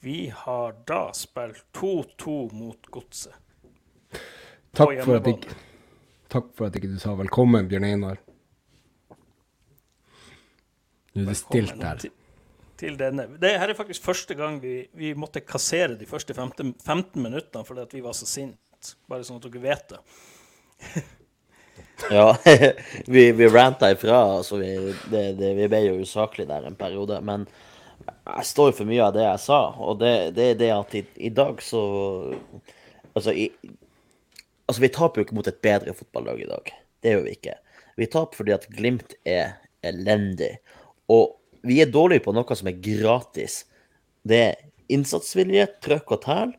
Vi har da spilt 2-2 mot Godset. Takk takk for at ikke du sa velkommen, Bjørn Einar. Nå er det stilt her. Til, til denne. Det her er faktisk første gang vi, vi måtte kassere de første 15, 15 minuttene fordi at vi var så sinte. Bare sånn at dere vet det. ja, vi, vi ranta ifra. Altså vi, det, det, vi ble jo usaklige der en periode. Men jeg står for mye av det jeg sa. Og det, det er det at i, i, dag så Altså, i, altså vi taper jo ikke mot et bedre fotballag i dag. Det gjør vi ikke. Vi taper fordi at Glimt er elendig. Og vi er dårlige på noe som er gratis. Det er innsatsvilje, trøkk og tæl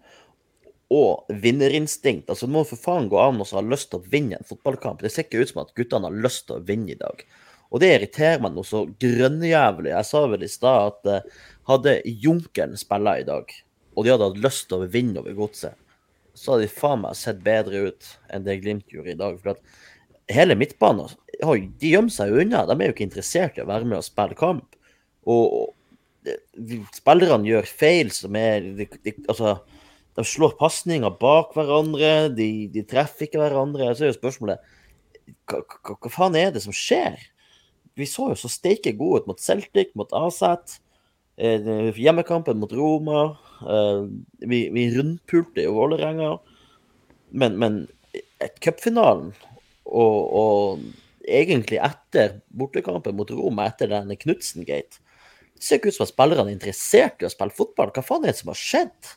og vinnerinstinkt. Altså, det må for faen gå an å ha lyst til å vinne en fotballkamp. Det ser ikke ut som at guttene har lyst til å vinne i dag. Og det irriterer meg noe så grønnjævlig. Jeg sa vel i stad at uh, hadde Junkeren spilla i dag, og de hadde hatt lyst til å vinne over godset, så hadde de faen meg sett bedre ut enn det Glimt gjorde i dag. For at hele midtbanen de gjemmer seg jo unna. De er jo ikke interessert i å være med og spille kamp. Og, spillerne gjør feil som er de, de, Altså, de slår pasninger bak hverandre, de, de, treffer ikke hverandre. Så er jo spørsmålet hva, hva, hva, faen er det som skjer? Vi så jo så steike gode ut mot Celtic, mot Aset. Eh, hjemmekampen mot Roma. Eh, vi, vi rundpulte jo Vålerenga. Men, men cupfinalen og, og egentlig etter bortekampen mot Roma, etter denne Knutsen-gate. Det ser ikke ut som at spillerne er interessert i å spille fotball. Hva faen er det som har skjedd?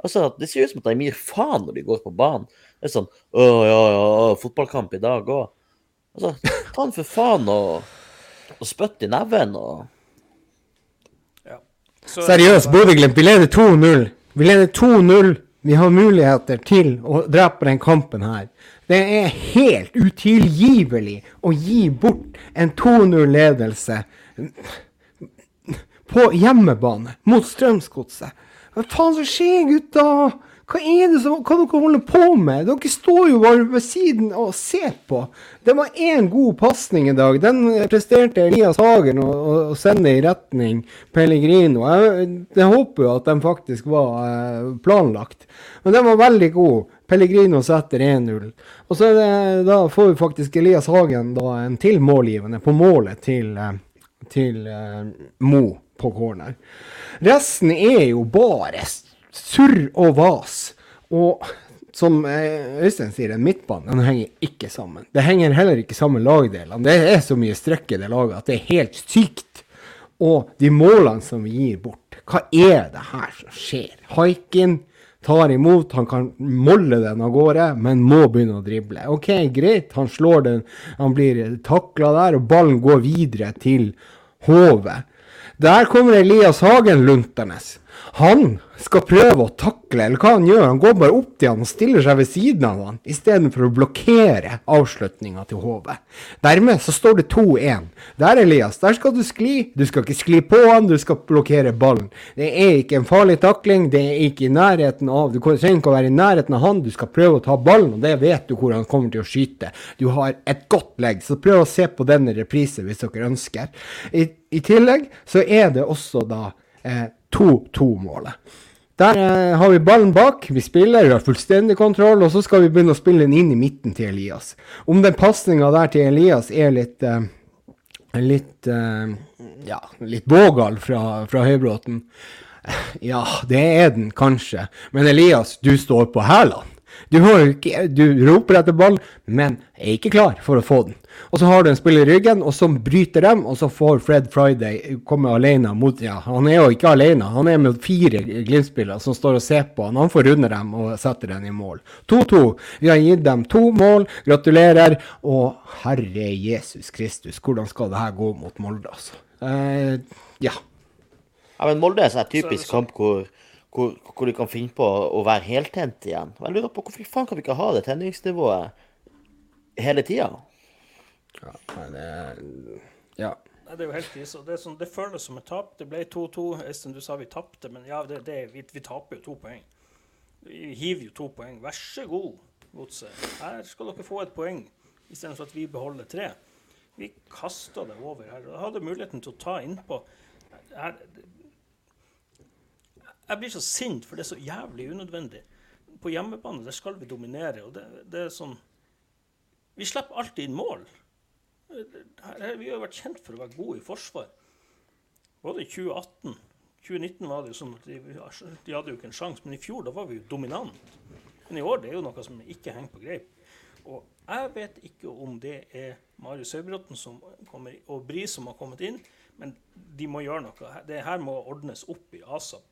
Altså, Det ser ut som at de gir faen når de går på banen. Det er sånn Å, ja, ja, fotballkamp i dag òg. Altså, ta den for faen og, og spytt i neven og ja. Seriøst, Bodø-Glimt, vi leder 2-0. Vi leder 2-0. Vi har muligheter til å drepe den kampen her. Det er helt utilgivelig å gi bort en 2-0-ledelse på hjemmebane mot Strømsgodset. Hva faen som skjer, gutta? Hva er det som, hva dere holder på med? Dere står jo bare ved siden og ser på. Det var én god pasning i dag. Den presterte Elias Hagen å, å sende i retning Pellegrino. Jeg, jeg håper jo at den faktisk var eh, planlagt. Men den var veldig god. Pellegrino setter 1-0. Og så det, da får vi faktisk Elias Hagen da en til målgivende på målet til, eh, til uh, Mo på corner. Resten er jo bare surr og vas. Og som eh, Øystein sier, en midtbane den henger ikke sammen. Det henger heller ikke sammen lagdelene. Det er så mye strekk i det laget at det er helt sykt. Og de målene som vi gir bort, hva er det her som skjer? Haikin tar imot, han kan molle den av gårde, men må begynne å drible. OK, greit, han slår den, han blir takla der, og ballen går videre til Hove. Der kommer Elias Hagen luntende. Han skal prøve å takle, eller hva han gjør. Han går bare opp til han og stiller seg ved siden av han, istedenfor å blokkere avslutninga til HV. Dermed så står det 2-1. Der, Elias, der skal du skli. Du skal ikke skli på han, du skal blokkere ballen. Det er ikke en farlig takling, det er ikke i nærheten av Du trenger ikke å være i nærheten av han, du skal prøve å ta ballen, og det vet du hvor han kommer til å skyte. Du har et godt legg, så prøv å se på denne reprise hvis dere ønsker. I, i tillegg så er det også da eh, 2-2-målet. Der eh, har vi ballen bak, vi spiller, vi har fullstendig kontroll, og så skal vi begynne å spille den inn i midten til Elias. Om den pasninga der til Elias er litt eh, litt eh, ja, litt vågal fra, fra Høybråten, ja, det er den kanskje. Men Elias, du står på hælene. Du, du, roper etter ball, men er ikke klar for å få den. Og så har du en spiller i ryggen, og så bryter dem, og så får Fred Friday komme alene mot Ja, han er jo ikke alene, han er med fire Glimt-spillere som står og ser på han. Han får runde dem og setter den i mål. 2-2. Vi har gitt dem to mål. Gratulerer. Og herre Jesus Kristus, hvordan skal det her gå mot Molde, altså? Eh, ja. Ja, men Molde er en typisk kamp hvor, hvor, hvor, de kan finne på å være heltent igjen. Jeg lurer på Hvorfor faen kan vi ikke ha det tenningsnivået hele tida? Ja, det Ja. Det er jo helt krise. Det, sånn, det, føles som et tap. Det ble 2-2. Øystein, du sa vi tapte, men ja, det, det, vi, vi, taper jo to poeng. Vi hiver jo to poeng. Vær så god, Godset. Her skal dere få et poeng, istedenfor at vi beholder tre. Vi kasta det over her. Jeg hadde muligheten til å ta innpå. Jeg, jeg blir så sint, for det er så jævlig unødvendig. På hjemmebane der skal vi dominere, og det, det er sånn Vi slipper alltid inn mål. Vi har jo vært kjent for å være gode i forsvar. Både i 2018 2019 var det jo sånn at de, de hadde jo ikke en sjanse, men i fjor da var vi jo dominant. Men i år det er jo noe som ikke henger på greip. Og jeg vet ikke om det er Marius Høybråten og Bri som har kommet inn, men de må gjøre noe. Det her må ordnes opp i ASAP.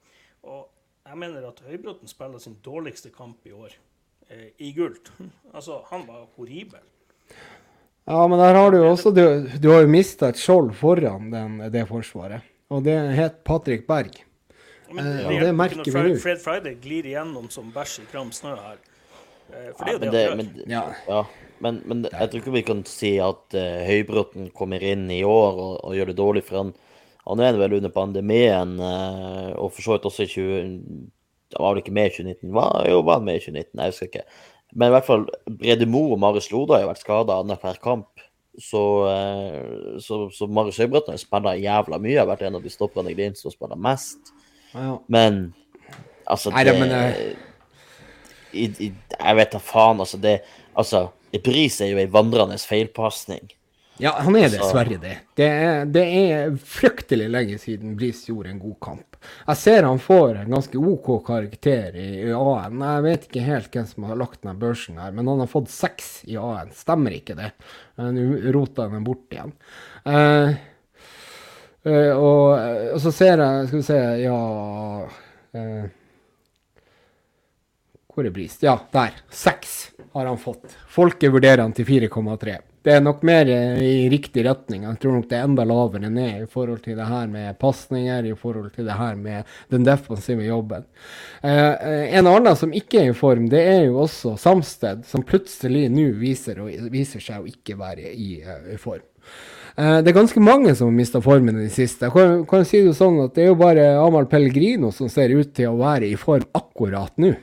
Og jeg mener at Høybråten spiller sin dårligste kamp i år, eh, i gult. altså, han var horribel. Ja, men der har du jo også Du, du har jo mista et skjold foran den, det forsvaret. Og det het Patrick Berg. Men det, eh, det merker vi nå. Fred Friday glir igjennom som bæsj i kram snø her. Eh, for det er jo det, det han gjør. Men, ja. ja. Men, men, jeg tror ikke vi kan si at uh, Høybråten kommer inn i år og, og, gjør det dårlig, for han, han er vel under pandemien, uh, og for så vidt også i 20... Han var vel ikke med i 2019? Var, jo, var han med i 2019? Jeg husker ikke. Men i hvert fall Brede Mo og Marius Lode har jo vært skada annenhver kamp. Så, uh, så, så Marius Høybråten har spilla jævla mye, har vært en av de stopperne i Glimt som spiller mest. Ja. Men altså det, men, i, i, Jeg vet da faen, altså. Det, altså, Bris er jo ei vandrende feilpasning. Ja, han er dessverre det. Det er, det er, fryktelig lenge siden Bris gjorde en god kamp. Jeg ser han får en ganske OK karakter i, AN. Jeg vet ikke helt hvem som har lagt ned børsen her, men han har fått seks i AN. Stemmer ikke det? Nå rota han den bort igjen. Uh, uh, og, og, så ser jeg Skal vi se Ja uh, hvor er Bris? Ja, der. Seks har han fått. Folket vurderer han til 4,3. Det er nok mer eh, i riktig retning. Jeg tror nok det er enda lavere ned i forhold til det her med pasninger, i forhold til det her med den defensive jobben. Eh, eh en annen som ikke er i form, det er jo også Samsted, som plutselig nå viser, viser, seg å ikke være i, uh, i form. Det er ganske mange som har mista formen i det siste. Jeg kan, kan si det sånn at det er jo bare Amahl Pellegrino som ser ut til å være i form akkurat nå.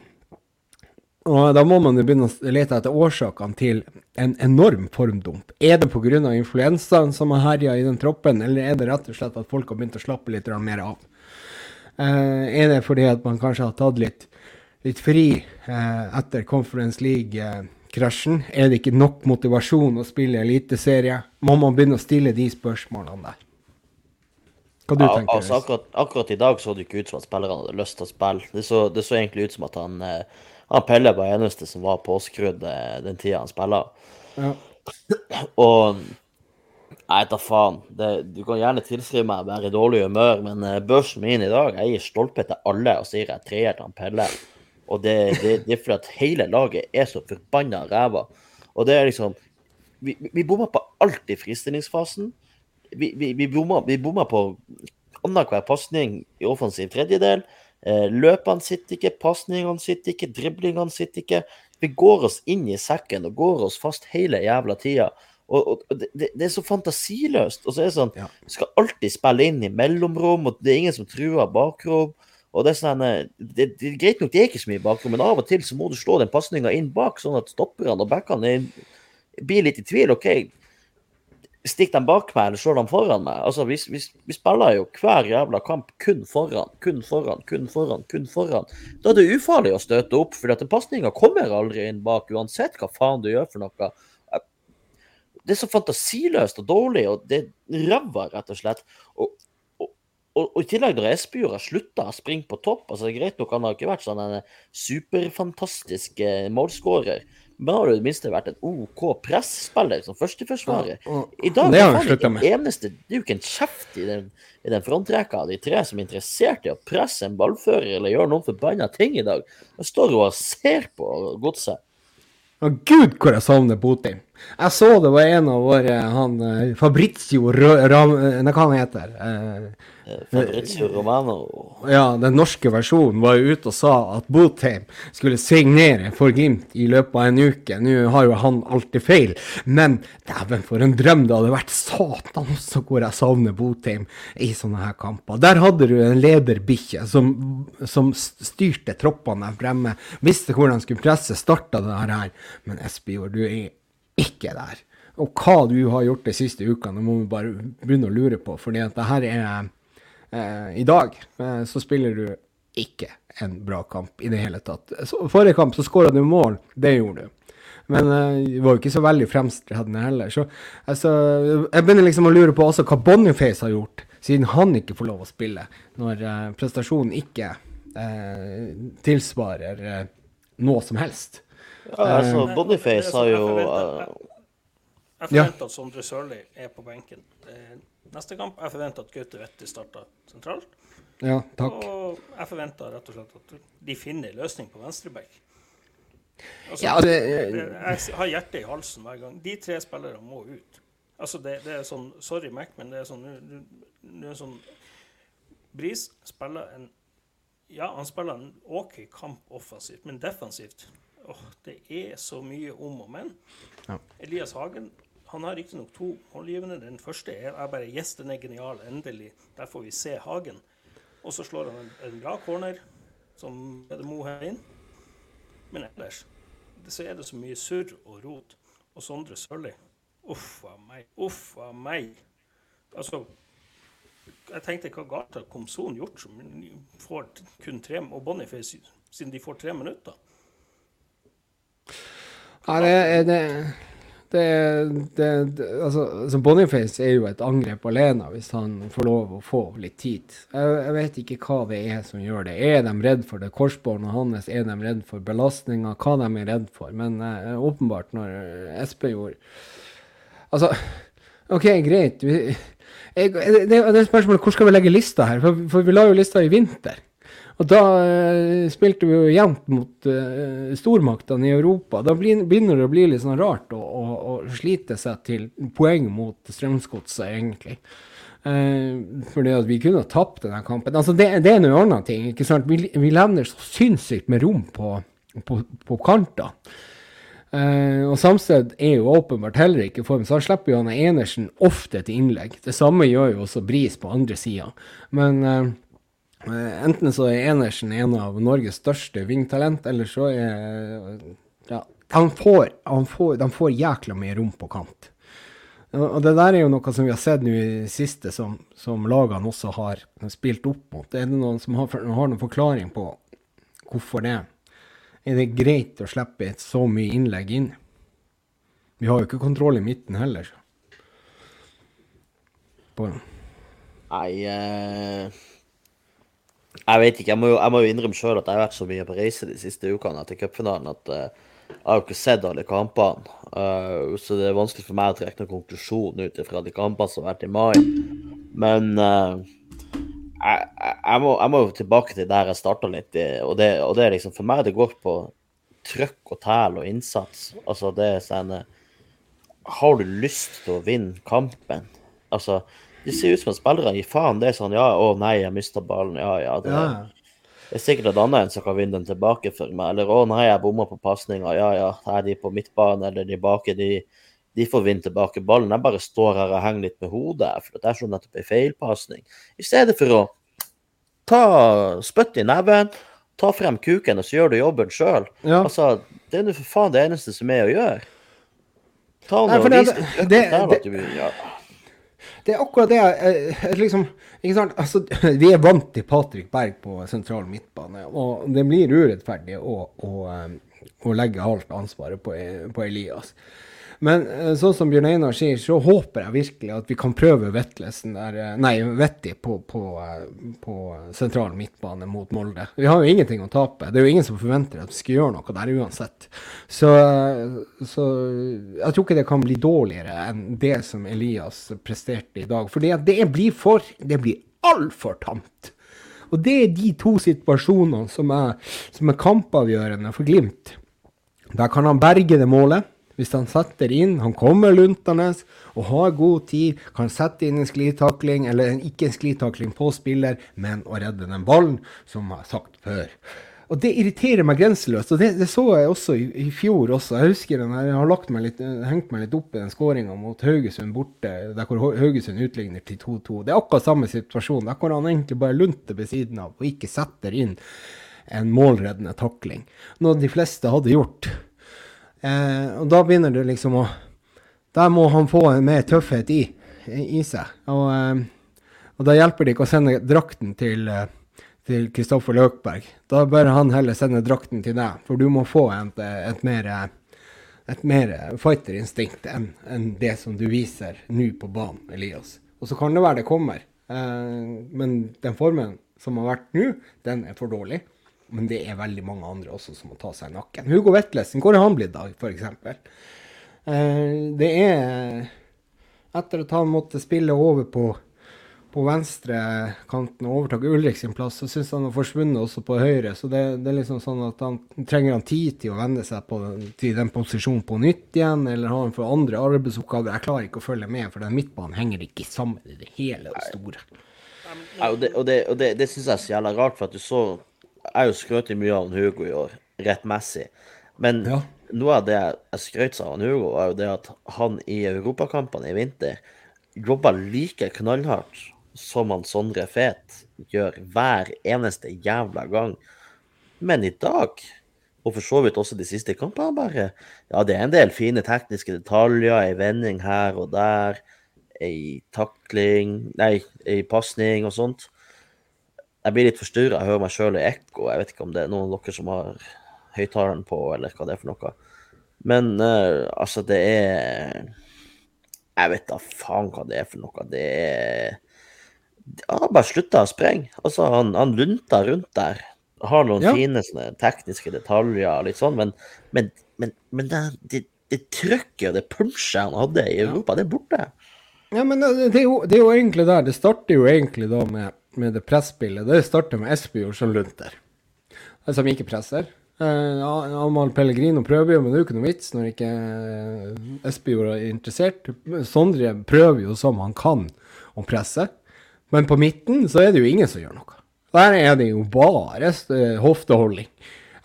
Og Da må man jo begynne å lete etter årsakene til en enorm formdump. Er det pga. influensaen som har herja i den troppen, eller er det rett og slett at folk har begynt å slappe litt mer av? Eh, er det fordi at man kanskje har tatt litt, litt fri eh, etter Conference League-krasjen? Er det ikke nok motivasjon å spille eliteserie? Må man begynne å stille de spørsmålene der? Hva du ja, tenker altså, akkurat, akkurat, i dag så det ikke ut som at spillerne hadde lyst til å spille. Det så, det så egentlig ut som at han eh, han Pelle var eneste som var påskrudd eh, den tida han spilla. Ja. Og vet da faen. Det, du kan gjerne tilskrive meg å være i dårlig humør, men uh, børsen min i dag Jeg gir stolpe til alle og sier jeg treer til han Pelle. Og det, det, det er fordi at hele laget er så forbanna ræva. Og det er liksom Vi, vi bomma på alt i fristillingsfasen. Vi, vi, vi bomma på annenhver pasning i offensiv tredjedel. Eh, løpene sitter ikke, pasningene sitter ikke, driblingene sitter ikke. Vi går oss inn i sekken og går oss fast hele jævla tida. Og, og det, det, er så fantasiløst. Og så er det sånn ja. Skal alltid spille inn i mellomrom, og det er ingen som truer bakrom. Og det er sånn det, det, er greit nok, det er ikke så mye bakrom, men av og til så må du slå den pasninga inn bak, sånn at stopperne og backene blir litt i tvil. OK, Stikker dem bak meg, eller slår dem foran meg? Altså, vi, vi, vi, spiller jo hver jævla kamp kun foran, kun foran, kun foran, kun foran. Da er det ufarlig å støte opp, for pasninga kommer aldri inn bak, uansett hva faen du gjør for noe. Det er så fantasiløst og dårlig, og det er rett og slett. Og, og, og, i tillegg, når Espejord har slutta å springe på topp altså Greit nok, han har ikke vært sånn en superfantastisk eh, målskårer. Men har du i det minste vært en OK presspiller som førsteforsvarer. I dag det er det ikke eneste Det er jo ikke en kjeft i den, i den frontrekka av de tre som er interessert i å presse en ballfører eller gjøre noen forbanna ting i dag. De står og ser på godset. Å gud, hvor jeg savner Botheim. Jeg så det var en av våre han eh, Fabrizio Ram... Nei, hva han heter eh, Fabrizio Romano. Ja, den norske versjonen var jo ute og sa at Botheim skulle signere for Glimt i løpet av en uke. Nå har jo han alltid feil, men dæven for en drøm det hadde vært. Satan også hvor jeg savner Botheim i sånne her kamper. Der hadde du en lederbikkje som, som styrte troppene der fremme, visste hvordan han skulle presse, starta det her. Men Espejord, du er ikke der. Og hva du har gjort de siste ukene, må vi bare begynne å lure på. fordi at det her er eh, I dag eh, så spiller du ikke en bra kamp i det hele tatt. Så, forrige kamp så skåra du mål, det gjorde du. Men det var jo ikke så veldig fremstredende heller. Så altså, jeg begynner liksom å lure på også hva Boniface har gjort, siden han ikke får lov å spille, når uh, prestasjonen ikke eh, tilsvarer noe som helst. Ja, altså, Boniface har jo Jeg forventer at Sondre Sørli er på benken neste kamp. Jeg forventer at Gaute Vetti starter sentralt. Ja, takk. Og jeg forventer rett og slett at de finner en løsning på venstreback. Altså, ja, det, jeg har hjertet i halsen hver gang. De tre spillerne må ut. Altså, det, det er sånn Sorry, Mac, men det er sånn Nå er sånn Bris spiller en Ja, han spiller en OK kamp offensivt, men defensivt åh, Det er så mye om og men. Ja. Elias Hagen han har riktignok to målgivende. Den første er, er bare Yes, den er genial. Endelig. Der får vi se Hagen. Og så slår han en, en bra corner som Mo her inn. Men ellers så er det så mye surr og rot. Og Sondre Sørli Uff a meg. Uff a meg. Altså Jeg tenkte hva galt har Komson gjort som får kun tre Og Boniface, siden de får tre minutter. Ja, det, det det, det, altså, Boniface er jo et angrep alene hvis han får lov å få litt tid. Jeg, jeg, vet ikke hva det er som gjør det. Er de redd for det korsbåndet hans? Er de redd for belastninga? Hva de er redd for? Men uh, åpenbart, når Espejord Altså, OK, greit. Vi, jeg, det, det er spørsmålet hvor skal vi legge lista her? For, for vi la jo lista i vinter. Og da uh, spilte vi jo jevnt mot uh, stormaktene i Europa. Da begynner det å bli litt sånn rart å, å, å slite seg til poeng mot Strømsgodset, egentlig. Uh, fordi at vi kunne ha tapt denne kampen. Altså, det, det er noe annet ting. ikke sant? Vi, vi levner så sinnssykt med rom på, på, på kanter. Uh, og Samsted er jo åpenbart heller ikke i form, så han slipper jo han Enersen ofte til innlegg. Det samme gjør jo også Bris på andre sida. Men enten så er Enersen en av Norges største vingtalent, eller så er ja, han får, han får, de får jækla mye rom på kant. Og det der er jo noe som vi har sett nå i det siste, som, som lagene også har spilt opp mot. Er det noen som har, har noen forklaring på hvorfor det? Er det greit å slippe et så mye innlegg inn? Vi har jo ikke kontroll i midten heller. På. Nei eh jeg vet ikke. Jeg må jo, jeg må jo innrømme sjøl at jeg har vært så mye på reise de siste ukene etter cupfinalen at uh, jeg har jo ikke sett alle kampene. Uh, så det er vanskelig for meg å trekke noen konklusjon ut fra de kampene som har vært i mai. Men uh, jeg, jeg, må, jeg, må, jo tilbake til der jeg starta litt. Og det, og det er liksom for meg det går på trøkk og tæl og innsats. Altså det er sånn Har du lyst til å vinne kampen? Altså det ser ut som at spillerne gir faen. Det er sånn ja, å nei, jeg mista ballen. Ja, ja. Det, ja. det er sikkert et annet en som kan vinne den tilbake for meg. Eller å nei, jeg bomma på pasninga. Ja, ja. Er de på midtbane eller de bak, de, de får vinne tilbake ballen. Jeg bare står her og henger litt med hodet, for det er så nettopp ei feilpasning. I stedet for å ta spytt i neven, ta frem kuken, og så gjør du jobben sjøl. Ja. Altså, det er nå for faen det eneste som er å gjøre. Ta nå og vis det, det, det, ja. Det er akkurat det jeg, liksom, ikke sant? Altså, Vi er vant til Patrick Berg på sentral midtbane, og det blir urettferdig å, å, eh, å legge alt ansvaret på, på Elias. Men eh, sånn som Bjørn Einar sier, så håper jeg virkelig at vi kan prøve Vetlesen der, eh, nei, Vetti på, på, eh, på, sentral midtbane mot Molde. Vi har jo ingenting å tape. Det er jo ingen som forventer at vi skal gjøre noe der uansett. Så, så jeg tror ikke det kan bli dårligere enn det som Elias presterte i dag. For det blir for Det blir altfor tamt. Og det er de to situasjonene som er, som er kampavgjørende for Glimt. Der kan han berge det målet. Hvis han setter inn, han kommer luntende og har god tid, kan sette inn en sklitakling, eller en, ikke en sklitakling på spiller, men å redde den ballen, som jeg har sagt før. Og det irriterer meg grenseløst. Og det, det så jeg også i, i, fjor også. Jeg husker den, her, jeg har meg litt, hengt meg litt opp i den skåringa mot Haugesund borte, der hvor Haugesund utligner til 2-2. Det er akkurat samme situasjon. Der hvor han egentlig bare lunter ved siden av og ikke setter inn en målreddende takling. Noe de fleste hadde gjort. Eh, og da begynner du liksom å Der må han få mer tøffhet i, i seg. Og, eh, og, da hjelper det ikke å sende drakten til, eh, til Kristoffer Løkberg. Da bør han heller sende drakten til deg, for du må få et, et mer et mer fighterinstinkt enn en det som du viser nå på banen, Elias. Og så kan det være det kommer. Eh, men den formen som har vært nå, den er for dårlig. Men det er veldig mange andre også som må ta seg i nakken. Hugo Vetlesen, hvor er han blitt da, f.eks.? Eh, det er Etter at han måtte spille over på på venstrekanten og overta Ulrik sin plass, så syns han har forsvunnet også på høyre. Så det, det, er liksom sånn at han trenger han tid til å venne seg på, til den posisjonen på nytt igjen, eller har han for andre arbeidsoppgaver. Jeg klarer ikke å følge med, for den midtbanen henger ikke sammen i det hele og store. Ja, og det, og det, det, det syns jeg er så jævla rart, for at du så Jeg jo skrøt mye av Hugo i år, rettmessig. Men ja. noe av det jeg skrøt av Hugo, var jo det at han i europakampene i vinter jobba like knallhardt som han Sondre Fet gjør hver eneste jævla gang. Men i dag, og for så vidt også de siste kampene, bare Ja, det er en del fine tekniske detaljer, ei vending her og der, ei takling Nei, ei pasning og sånt. Jeg blir litt forstyrra, jeg hører meg sjøl i ekko. Jeg vet ikke om det er noen av dere som har høyttaleren på, eller hva det er for noe. Men uh, altså, det er Jeg vet da faen hva det er for noe. Det er han bare slutta å sprenge. Altså, han, han lunter rundt der. Har noen ja. fine sånne, tekniske detaljer, litt sånn, men, men, men, men det, det, det trykket og det punchet han hadde i Europa, det er borte. Ja, men det, det, er jo, det, er jo, egentlig der. Det starter jo egentlig da med, med det presspillet. Det starter med Espejord som lunter, som ikke presser. Eh, Amal Pellegrino prøver jo, men det er jo ikke noe vits når ikke eh, Espejord er interessert. Sondre prøver jo som han kan å presse. Men på midten så er det jo ingen som gjør noe. Der er det jo bare hofteholding.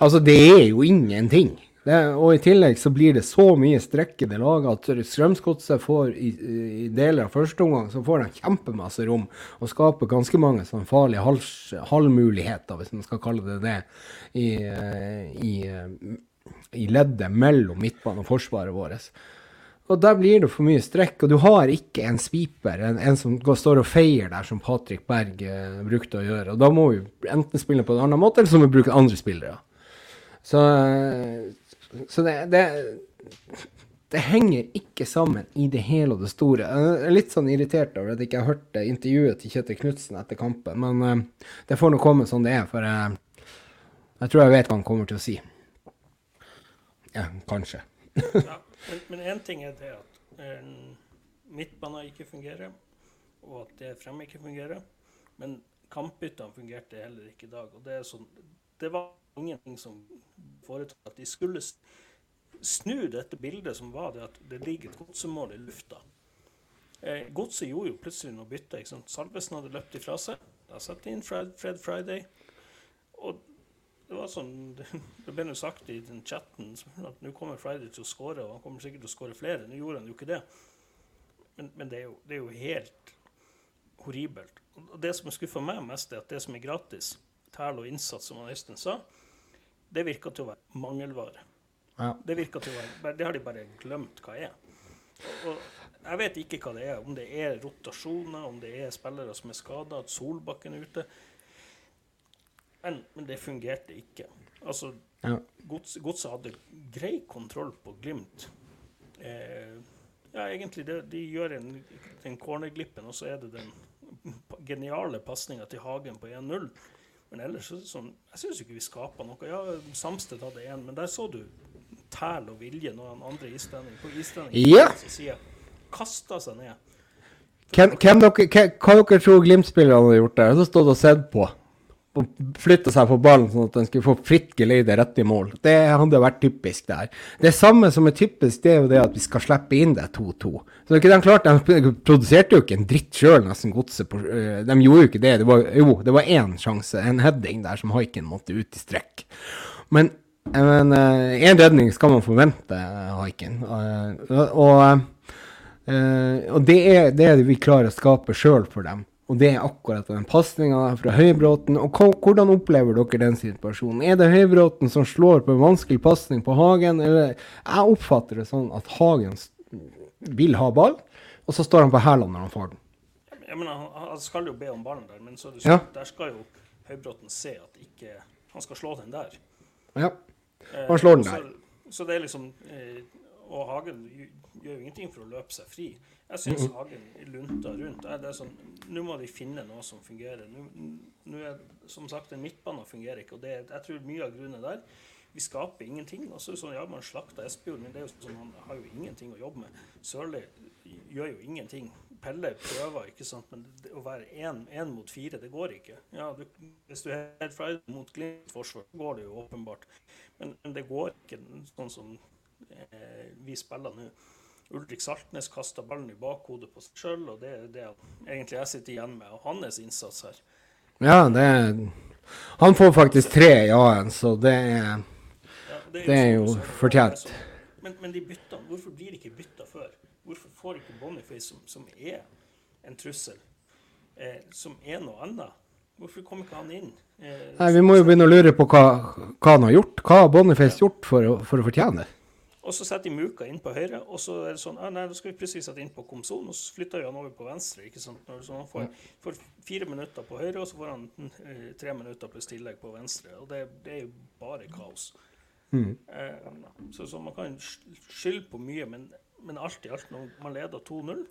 Altså, det er jo ingenting. Det, og i tillegg så blir det så mye strekk i det laget at Strømsgodset får i, i, deler av første omgang så får de kjempemasse rom og skaper ganske mange sånn farlige halv, halvmuligheter, hvis man skal kalle det det, i, i, i leddet mellom midtbanen og forsvaret vårt. Og der blir det for mye strekk, og du har ikke en sweeper, en, en som går, står og feier der, som Patrick Berg eh, brukte å gjøre. Og da må vi enten spille på en annen måte, eller så må vi bruke andre spillere. Så, så det, det, det henger ikke sammen i det hele og det store. Jeg er litt sånn irritert over at jeg ikke har hørt intervjuet til Kjetil Knutsen etter kampen, men uh, det får nå komme sånn det er, for jeg, jeg tror jeg vet hva han kommer til å si. Ja, kanskje. ja. Men én ting er det at eh, midtbanen ikke fungerer, og at det fremme ikke fungerer. Men kampbyttene fungerte heller ikke i dag. Og det, er sånn, det var ingenting som foretok at de skulle snu dette bildet som var det at det ligger et godsemål i lufta. Eh, Godset gjorde jo plutselig noe bytte. Salvesen hadde løpt ifra seg. Da satte de inn Fred, Fred Friday. Og det var sånn, det ble jo sagt i den chatten at nå kommer Friday til å skåre, og han kommer sikkert til å skåre flere. Nå gjorde han jo ikke det. Men, men det, er jo, det, er jo, helt horribelt. Og det som skuffer meg mest, er at det som er gratis, tæl og innsats, som Øystein sa, det virker til å være mangelvare. Ja. Det virker til å være, det har de bare glemt hva er. Og, jeg vet ikke hva det er, om det er rotasjoner, om det er spillere som er skada, at Solbakken er ute. Men, men det fungerte ikke. Altså, ja. Godset gods hadde grei kontroll på Glimt. Eh, ja, egentlig, det, de gjør en, den cornerglippen, og så er det den geniale pasninga til Hagen på 1-0. Men ellers så sånn Jeg syns ikke vi skaper noe. Ja, Samsted hadde én, men der så du tæl og vilje når han andre islending på islending ja. side kasta seg ned. Hvem, hvem dere, hva dere tror Glimt-spillerne hadde gjort der? Så stått og sett på flytta seg på ballen sånn at den skulle få fritt geleide rett i mål. Det hadde vært typisk der. Det samme som er typisk, det er jo det at vi skal slippe inn det 2-2. Så ikke de klarte, de produserte jo ikke en dritt sjøl, nesten godset. Eh, de gjorde jo ikke det. det var, jo, det var én sjanse, en heading der som haiken måtte ut i strekk. Men én eh, redning skal man forvente, haiken. Og, og, og det, er, det er det vi klarer å skape sjøl for dem. Og det er akkurat den pasninga fra Høybråten. Og hvordan opplever dere den situasjonen? Er det Høybråten som slår på en vanskelig pasning på Hagen, eller Jeg oppfatter det sånn at Hagen vil ha ball, og så står han på hælene når han får den. Jeg mener, han skal jo be om ballen der, men så det sånn, ja. der skal jo Høybråten se at ikke han skal slå den der. Ja. Eh, Han slår den der. Så det er liksom eh, Og Hagen gjør jo ingenting for å løpe seg fri. Jeg syns Hagen lunter rundt. Er- det er sånn, Nå må de finne noe som fungerer. Nå- Nå er som sagt den midtbanen fungerer ikke, og det, er- jeg tror mye av grunnen der vi skaper ingenting. Og så er det sånn, ja, Man slakter Espejord, men det er jo sånn, han har jo ingenting å jobbe med. Sørli gjør jo ingenting. Pelle prøver, ikke sant, men det, å være én mot fire, det går ikke. Ja, du, Hvis du er helt fra mot Glimt forsvar, går det jo åpenbart. Men, men det går ikke sånn som eh, vi spiller nå. Ulrik Saltnes kasta ballen i bakhodet på seg sjøl, og det er det egentlig jeg sitter igjen med, og hans innsats her. Ja, det Han får faktisk tre i A-en, så det er Ja, Det er jo er jo fortjent. Men, men de byttene, hvorfor blir de ikke bytta før? Hvorfor får ikke Boniface, som, som er en trussel, eh, som er noe annet? Hvorfor kom ikke han inn? Eh, Nei, Vi må jo begynne å lure på hva, hva han har gjort. Hva har Boniface gjort for å, for å fortjene det? Og så setter de Muka inn på høyre, og så er det sånn ah, Nei, da skal vi plutselig sette inn på Komson, og så flytter vi han over på venstre. ikke sant? Så han får, får fire minutter på høyre, og så får han eh, tre minutter pluss tillegg på venstre. Og det, det er jo bare kaos. Eh, så, så man kan skylde på mye, men, men alt i alt, når man leder 2-0,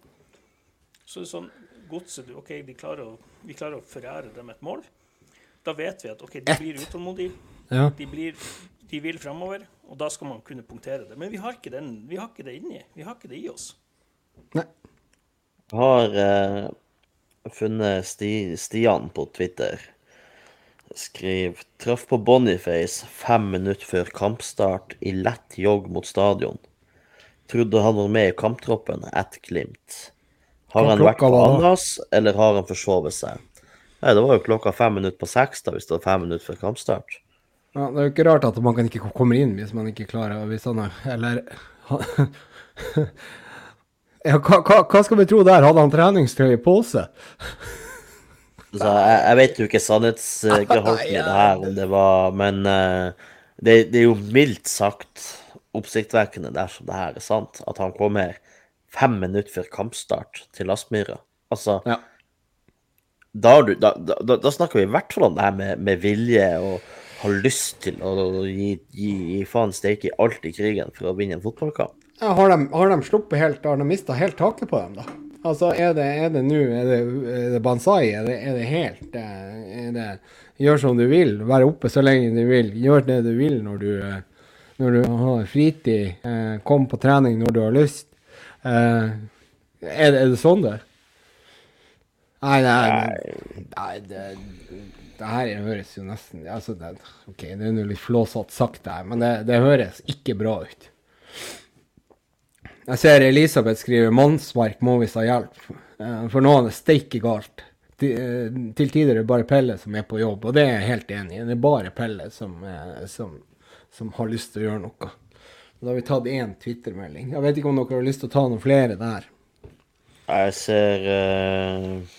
så er det sånn Godset du, OK, de klarer å, vi klarer å forære dem et mål. Da vet vi at OK, de blir utålmodige. Ja. De, blir, de vil fremover, og da skal man kunne punktere det. Men vi har ikke, den, vi har ikke det inni. Vi har ikke det i oss. Nei. har eh, funnet Sti, Stian på Twitter. Skriv Traff på Boniface fem minutter før kampstart i lett jogg mot stadion. Trodde han var med i kamptroppen at Glimt. Har han vært på var eller har han forsovet seg? Nei, det var jo klokka fem minutter på seks da, hvis det var fem minutter før kampstart. Ja, det er jo ikke rart at man kan ikke komme inn hvis man ikke klarer hvis han er Eller Ja, hva, hva, skal vi tro der? Hadde han treningstøy i pose? Så jeg, jeg vet jo ikke sannhetsgehalten i det her, om det var Men uh, det, det er jo mildt sagt oppsiktsvekkende dersom det her er sant, at han kommer fem minutter før kampstart til Aspmyra. Altså, Ja. da, da, da- da snakker vi i hvert fall om det her med, med vilje og ha lyst til å gi, gi, gi faen steike i alt i krigen for å vinne en fotballkamp. Ja, har, de, har de sluppet helt Har de mista helt taket på dem, da? Altså, er det er nå Er det, er det Banzai? Er det, er det helt eh, er det, Gjør som du vil. Være oppe så lenge du vil. Gjør det du vil når du, eh, når du har fritid. Eh, kom på trening når du har lyst. Er, det, er det sånn det er? Nei, nei, nei det, det her høres jo nesten altså det, OK, det er nå litt flåsete sagt, det her, men det, det høres ikke bra ut. Jeg ser Elisabeth skriver 'mannsmark må visst ha hjelp', eh, for nå er det steike galt. Til, eh, til tider er det bare Pelle som er på jobb, og det er jeg helt enig i. Det er bare Pelle som, eh, som, som har lyst til å gjøre noe. Da har vi tatt én Twitter-melding. Jeg vet ikke om dere har lyst til å ta noen flere der. Jeg ser eh,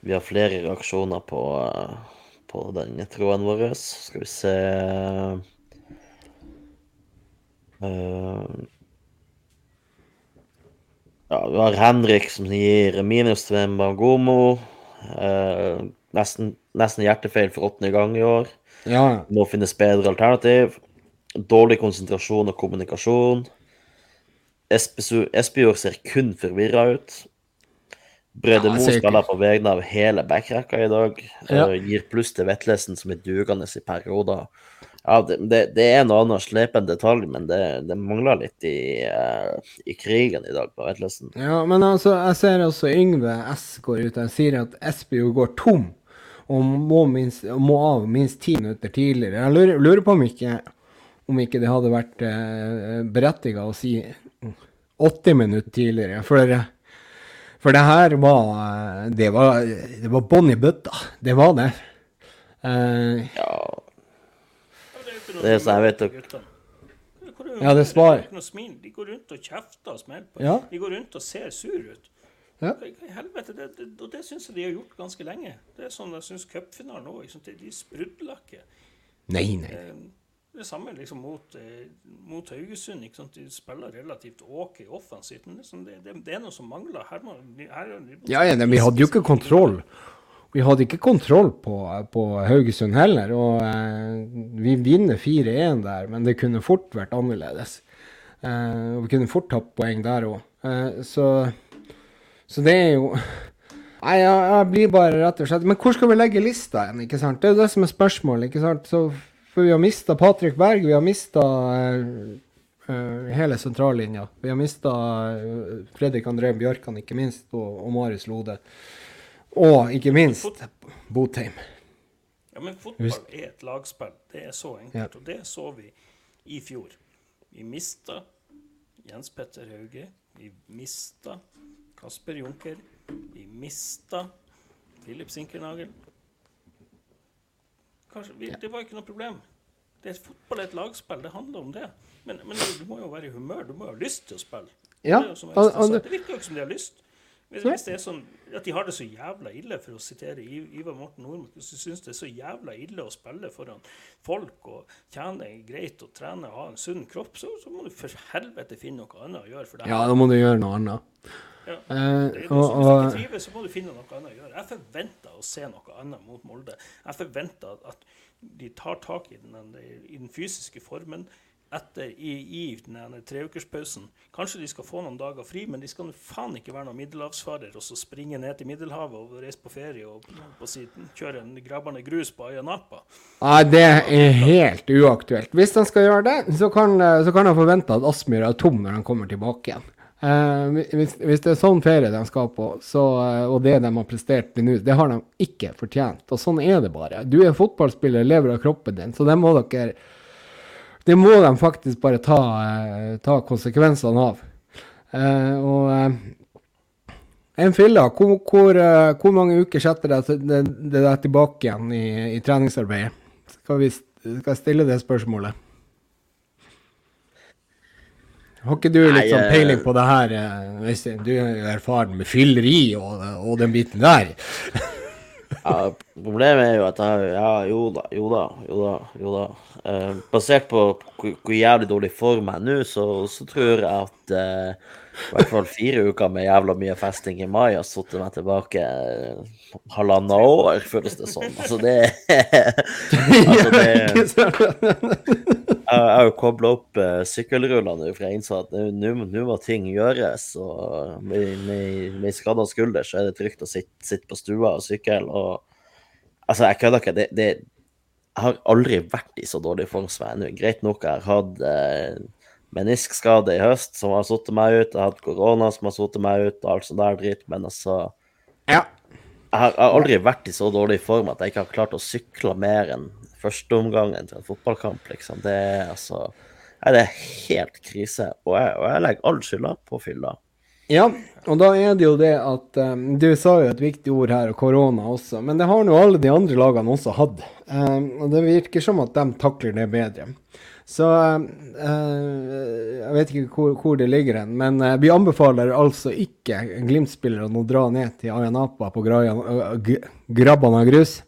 Vi har flere reaksjoner på, på den tråden vår. Skal vi se Eh, Ja, vi har Henrik som gir minus til Mbangomo. Eh, nesten, nesten hjertefeil for åttende gang i år. Ja, Må finnes bedre alternativ. Dårlig konsentrasjon og kommunikasjon. Espejord ser kun forvirra ut. Brede Mo jeg spiller på vegne av hele backrekka i dag. Ja. Eh, gir pluss til Vetlesen, som er dugende i perioder. Ja, det, det, det er en annen slepen detalj, men det, det mangler litt i, eh, i krigen i dag på Vetlesen. Ja, men altså, jeg ser også Yngve S går ut og sier at Espejord går tom og må, minst, må av minst ti minutter tidligere. Jeg lurer, lurer på om ikke, om ikke det hadde vært eh, berettiget å si 80 minutter tidligere. For, for det her var Det var, det var bånn i bøtta. Det var det. Uh, Ja, Ja, det er sånn, jeg vet er- Ja, det er svar. De går rundt og kjefter og smeller på. Ja. De går rundt og ser sur ut. Ja. Helvete? Det, det, og det syns jeg de har gjort ganske lenge. Det er sånn jeg syns cupfinalen òg. Liksom, de- sprudler ikke. nei, nei. Eh, Det samme liksom mot, eh, mot Haugesund. Ikke sant? De spiller relativt OK offensivt. Men liksom det, det, det er noe som mangler. Her må, her, Ja, ja, vi hadde jo ikke kontroll. Vi hadde ikke kontroll på, på Haugesund heller, og eh, vi vinner 4-1 der, men det kunne fort vært annerledes. Eh, og vi kunne fort tatt poeng der òg. Eh, så, så det er jo Nei, jeg, jeg blir bare rett og slett Men hvor skal vi legge lista igjen, ikke sant? Det er jo det som er spørsmålet, ikke sant? Så, for vi har mista Patrick Berg, vi har mista hele sentrallinja. Vi har mista Fredrik André Bjørkan, ikke minst, og, og Marius Lode. Og ikke minst Botheim. Ja, men fotball er et lagspill. Det er så enkelt. Ja. Og det så vi i fjor. Vi mista Jens Petter Hauge. Vi mista Kasper Junker. Vi mista Philip Sinkernagel. Kanskje, det var ikke noe problem. Det er fotball er et lagspill. Det handler om det. Men, men du må jo være i humør. Du må jo ha lyst til å spille. Ja, det- det virker jo ikke som de har lyst. Hvis, hvis det er sånn at de har det så jævla ille, for å sitere Ivar Morten Nordmark, hvis du syns det er så jævla ille å spille foran folk og tjene greit og trene og ha en sunn kropp, så, så må du for helvete finne noe annet å gjøre for deg. Ja, da må du gjøre noe annet. Ja. Eh, og, Hvis du ikke trives, så må du finne noe annet å gjøre. Jeg forventer å se noe annet mot Molde. Jeg forventer at- de tar tak i den, i den fysiske formen etter i, i den ene treukerspausen. Kanskje de skal få noen dager fri, men de skal faen ikke være noen middelhavsfarer og så springe ned til Middelhavet og reise på ferie og på siden, kjøre en grabbende grus på Ayanapa. Nei, det er helt uaktuelt. Hvis han skal gjøre det, så kan, så kan han forvente at Aspmyr er tom når han kommer tilbake igjen. Eh, hvis, hvis det er sånn ferie de skal på, så, eh, og det de har prestert til nå, det har de ikke fortjent. Og sånn er det bare. Du er fotballspiller, lever av kroppen din, så det må dere Det må de faktisk bare ta, eh, ta konsekvensene av. Eh, og eh, en filla, hvor, hvor, hvor mange uker setter det, det deg tilbake igjen i, i treningsarbeidet? Skal, vi, skal jeg stille det spørsmålet? Har ikke du litt sånn eh, peiling på det her, eh, Øystein? Du er jo erfaren med fylleri og, og den biten der. Ja, problemet er jo at jeg Ja, jo da, jo da, jo da. jo da. Eh, basert på hvor, jævlig dårlig form jeg er nå, så, så tror jeg at eh, i hvert fall fire uker med jævla mye festing i mai har satt meg tilbake eh, halvannet år, føles det som. Altså, det Altså, det? Jeg har jo kobla opp uh, sykkelrullene for jeg innså at nå- må ting gjøres. Og med, med, med skada skulder så er det trygt å sitte, sitte på stua og sykle. Og altså, jeg kødder ikke. Det, det, jeg har aldri vært i så dårlig form som jeg er nå. Greit nok, jeg har hatt uh, meniskskade i høst som har satt meg ut. Jeg har hatt korona som har satt meg ut, og alt sånt der dritt. Men altså Ja. jeg har aldri vært i så dårlig form at jeg ikke har klart å sykle mer enn førsteomgangen til en fotballkamp, liksom. Det er altså Nei, det er helt krise. Og jeg, og jeg legger all skylda på fylla. Ja, og da er det jo det at um, Du sa jo et viktig ord her, og korona også, men det har nå alle de andre lagene også hatt. Um, og det virker som at de takler det bedre. Så uh, jeg vet ikke hvor, hvor det ligger hen, men uh, vi anbefaler altså ikke Glimt-spillerne å dra ned til Ayanapa på Grabban av grus.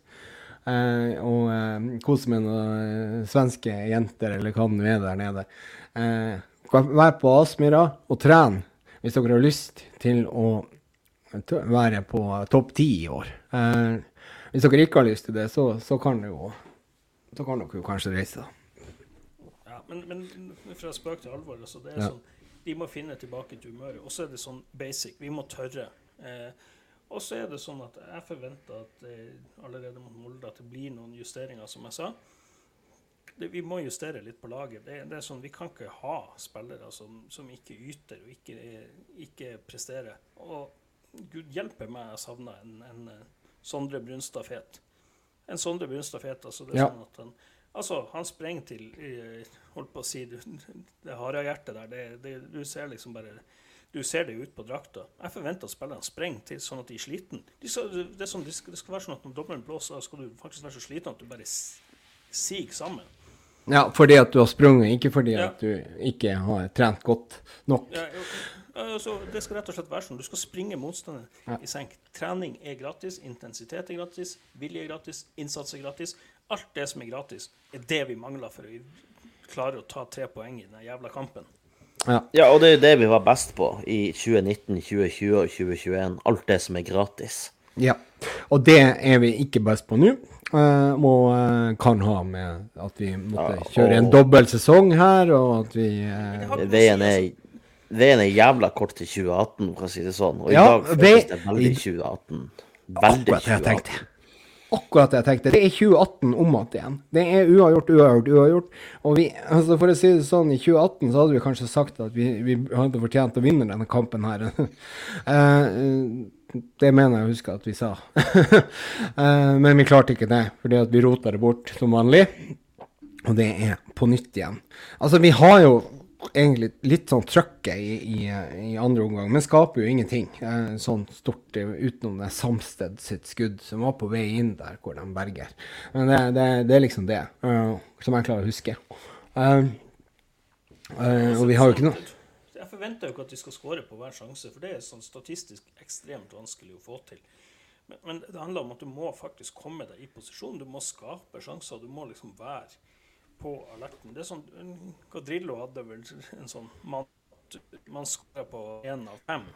Eh, og eh, kose med noen eh, svenske jenter, eller hva det nå er der nede. Vær på Aspmyra og tren hvis dere har lyst til å være på topp ti i år. Eh, hvis dere ikke har lyst til det, så, så kan dere jo så kan dere jo kanskje reise, da. Ja, men, men fra spøk til alvor, altså, det er Ja. sånn, de må finne tilbake til humøret. Og så er det sånn basic. Vi må tørre. Eh, og så er det sånn at jeg forventer at eh, allerede mot Molde at det blir noen justeringer, som jeg sa. Det, vi må justere litt på laget. Det, det er sånn, Vi kan ikke ha spillere som, som ikke yter og ikke, ikke presterer. Og gud hjelpe meg, jeg savner en, en eh, Sondre Brunstad Fet. En Sondre Brunstad Fet, altså. Det er Ja. sånn at han, altså, han sprenger til eh, Holdt på å si Det, det harehjertet der, det, det, du ser liksom bare du ser det ut på drakta. Jeg forventer at spillerne springer til sånn at de er sliten. De det, sånn, det, skal, det skal være sånn at når dommeren blåser, skal du faktisk være så sliten at du bare siger sammen. Ja, fordi at du har sprunget, ikke fordi Ja. at du ikke har trent godt nok. Ja, altså, det skal rett og slett være sånn. Du skal springe motstanderen Ja. i senk. Trening er gratis, intensitet er gratis, vilje er gratis, innsats er gratis. Alt det som er gratis, er det vi mangler for å klare å ta tre poeng i den jævla kampen. Ja. Ja, og det er jo det vi var best på i 2019, 2020 og 2021. Alt det som er gratis. Ja. Og det er vi ikke best på nå. Uh, og uh, kan ha med at vi måtte Ja, kjøre en og- dobbel sesong her, og at vi uh, Veien er, veien er jævla kort til 2018, for å si det sånn. Og Ja, i dag føles det veldig 2018. Veldig Akkurat det jeg 2018. tenkte. Akkurat det jeg tenkte. Det er 2018 om igjen. igjen. Det er uavgjort, uavgjort, uavgjort. Og vi, altså for å si det sånn, i 2018 så hadde vi kanskje sagt at vi, vi hadde fortjent å vinne denne kampen her. Eh, det mener jeg å huske at vi sa. Eh, men vi klarte ikke det, fordi at vi rota det bort som vanlig. Og det er på nytt igjen. Altså, vi har jo egentlig litt sånn trøkket i, i, i andre omgang, men skaper jo ingenting eh, sånn stort eh, utenom det Samsted sitt skudd som var på vei inn der hvor de berger. Men det, det, det er liksom det uh, som jeg klarer å huske. Uh, uh, og vi har jo ikke noe Jeg forventer jo ikke at de skal skåre på hver sjanse, for det er sånn statistisk ekstremt vanskelig å få til. Men, men det handler om at du må faktisk komme deg i posisjon. Du må skape sjanser. Du må liksom være på alerten. Det er sånn, Gadrillo hadde vel en sånn Man, man skårer på én av fem.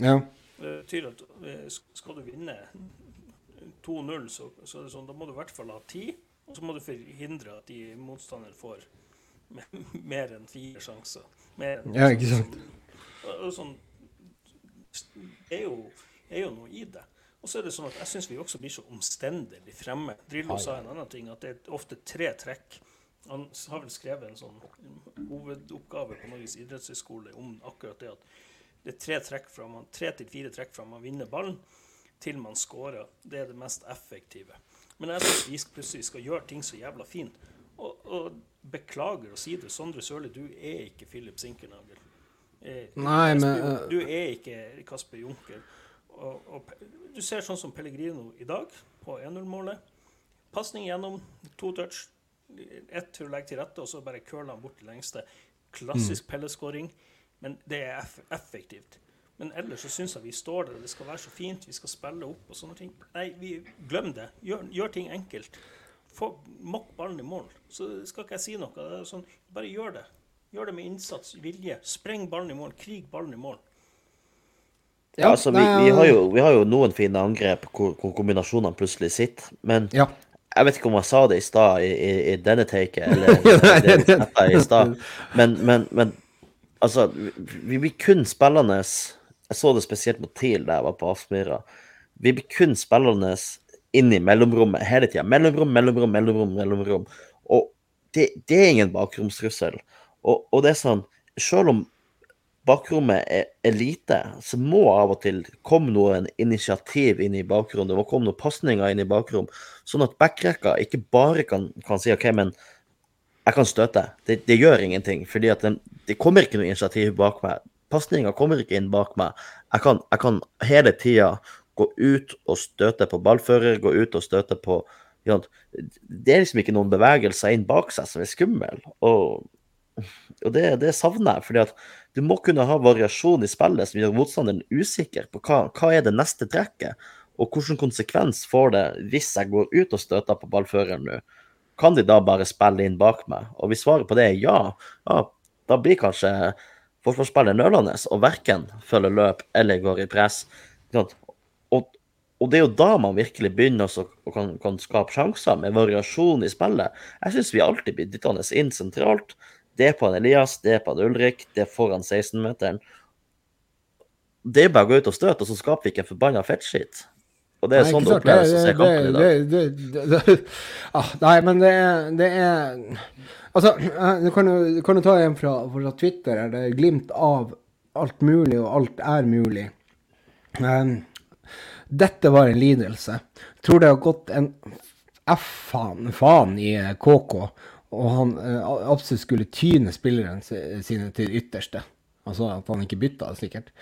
Ja. Det betyr at eh, skal du vinne 2-0, så, så er det sånn, da må du i hvert fall ha ti. Og så må du forhindre at de motstanderne får mer enn fire sjanser. Mer enn Ja, ikke sant. Sånn, det er jo, er jo noe i det. Og så er det sånn at jeg syns vi også blir så omstendelig fremme. Drillo sa en annen ting, at det er ofte tre trekk. Han har vel skrevet en sånn hovedoppgave på Norges idrettshøgskole om akkurat det at det er tre, trekk fra man, tre til fire trekk fra man vinner ballen, til man scorer. Det er det mest effektive. Men jeg syns vi plutselig skal gjøre ting så jævla fint. Og, og beklager å si det, Sondre Sørli, du er ikke Philip Sinkernagel. Eh, Nei, men, Kasper- eh, Du er ikke Kasper Junker. Og, og du ser sånn som Pellegrino i dag, på 1-0-målet. Pasning gjennom, to touch. Ett til å legge til rette, og så bare curler han bort til lengste. Klassisk pelleskåring, men det er eff effektivt. Men ellers så syns jeg vi står der, det skal være så fint, vi skal spille opp og sånne ting. Nei, vi, glem det. Gjør, gjør ting enkelt. Få Mokk ballen i mål. Så skal ikke jeg si noe. Det er sånn, bare gjør det. Gjør det med innsats, vilje. Spreng ballen i mål. Krig ballen i mål. Ja, altså, vi, vi, har jo, vi har jo noen fine angrep hvor, hvor kombinasjonene plutselig sitter, men Ja. jeg vet ikke om jeg sa det i stad, i, i, i denne taket, eller det sa i stad, men, men, men altså, vi blir kun spillende Jeg så det spesielt mot TIL da jeg var på Aspmyra. Vi blir kun spillende inn i mellomrommet hele tida. Mellomrom, mellomrom, mellomrom. mellomrom. Og det, det er ingen bakromstrussel. Og, og det er sånn, selv om bakrommet er, lite, så må av og til komme noen initiativ inn i bakrom. Det må komme noen pasninger inn i bakrom, sånn at backrekka ikke bare kan, kan si OK, men jeg kan støte. Det, det gjør ingenting, fordi at den, det kommer ikke noe initiativ bak meg. Pasninga kommer ikke inn bak meg. Jeg kan, jeg kan hele tida gå ut og støte på ballfører, gå ut og støte på ja, Det er liksom ikke noen bevegelser inn bak seg som er skummel. Og, og det, det savner jeg. fordi at du må kunne ha variasjon i spillet som gjør motstanderen usikker på hva, hva er det neste trekket, og hvilken konsekvens får det hvis jeg går ut og støter på ballføreren nå. Kan de da bare spille inn bak meg? Og hvis svaret på det er ja, ja da blir kanskje forsvarsspiller nølende og verken følger løp eller går i press. Og, og det er jo da man virkelig begynner å kan, kan skape sjanser, med variasjon i spillet. Jeg syns vi alltid blir dyttende inn sentralt. Det er på en Elias, det er på en Ulrik, det er foran 16-meteren. Det er bare å gå ut og støte, og så skaper vi ikke en forbanna fettskitt. Og det er Nei, sånn det oppleves å se kampen i dag. ah, Nei, men det det er Altså, eh, du kan du kan jo ta en fra, fra Twitter, er det glimt av alt mulig, og alt er mulig. Um, dette var en lidelse. Tror det har gått en F-faen faen i KK, og han eh, absolutt skulle tyne spillerne sine til ytterste. Altså at han ikke bytta, sikkert.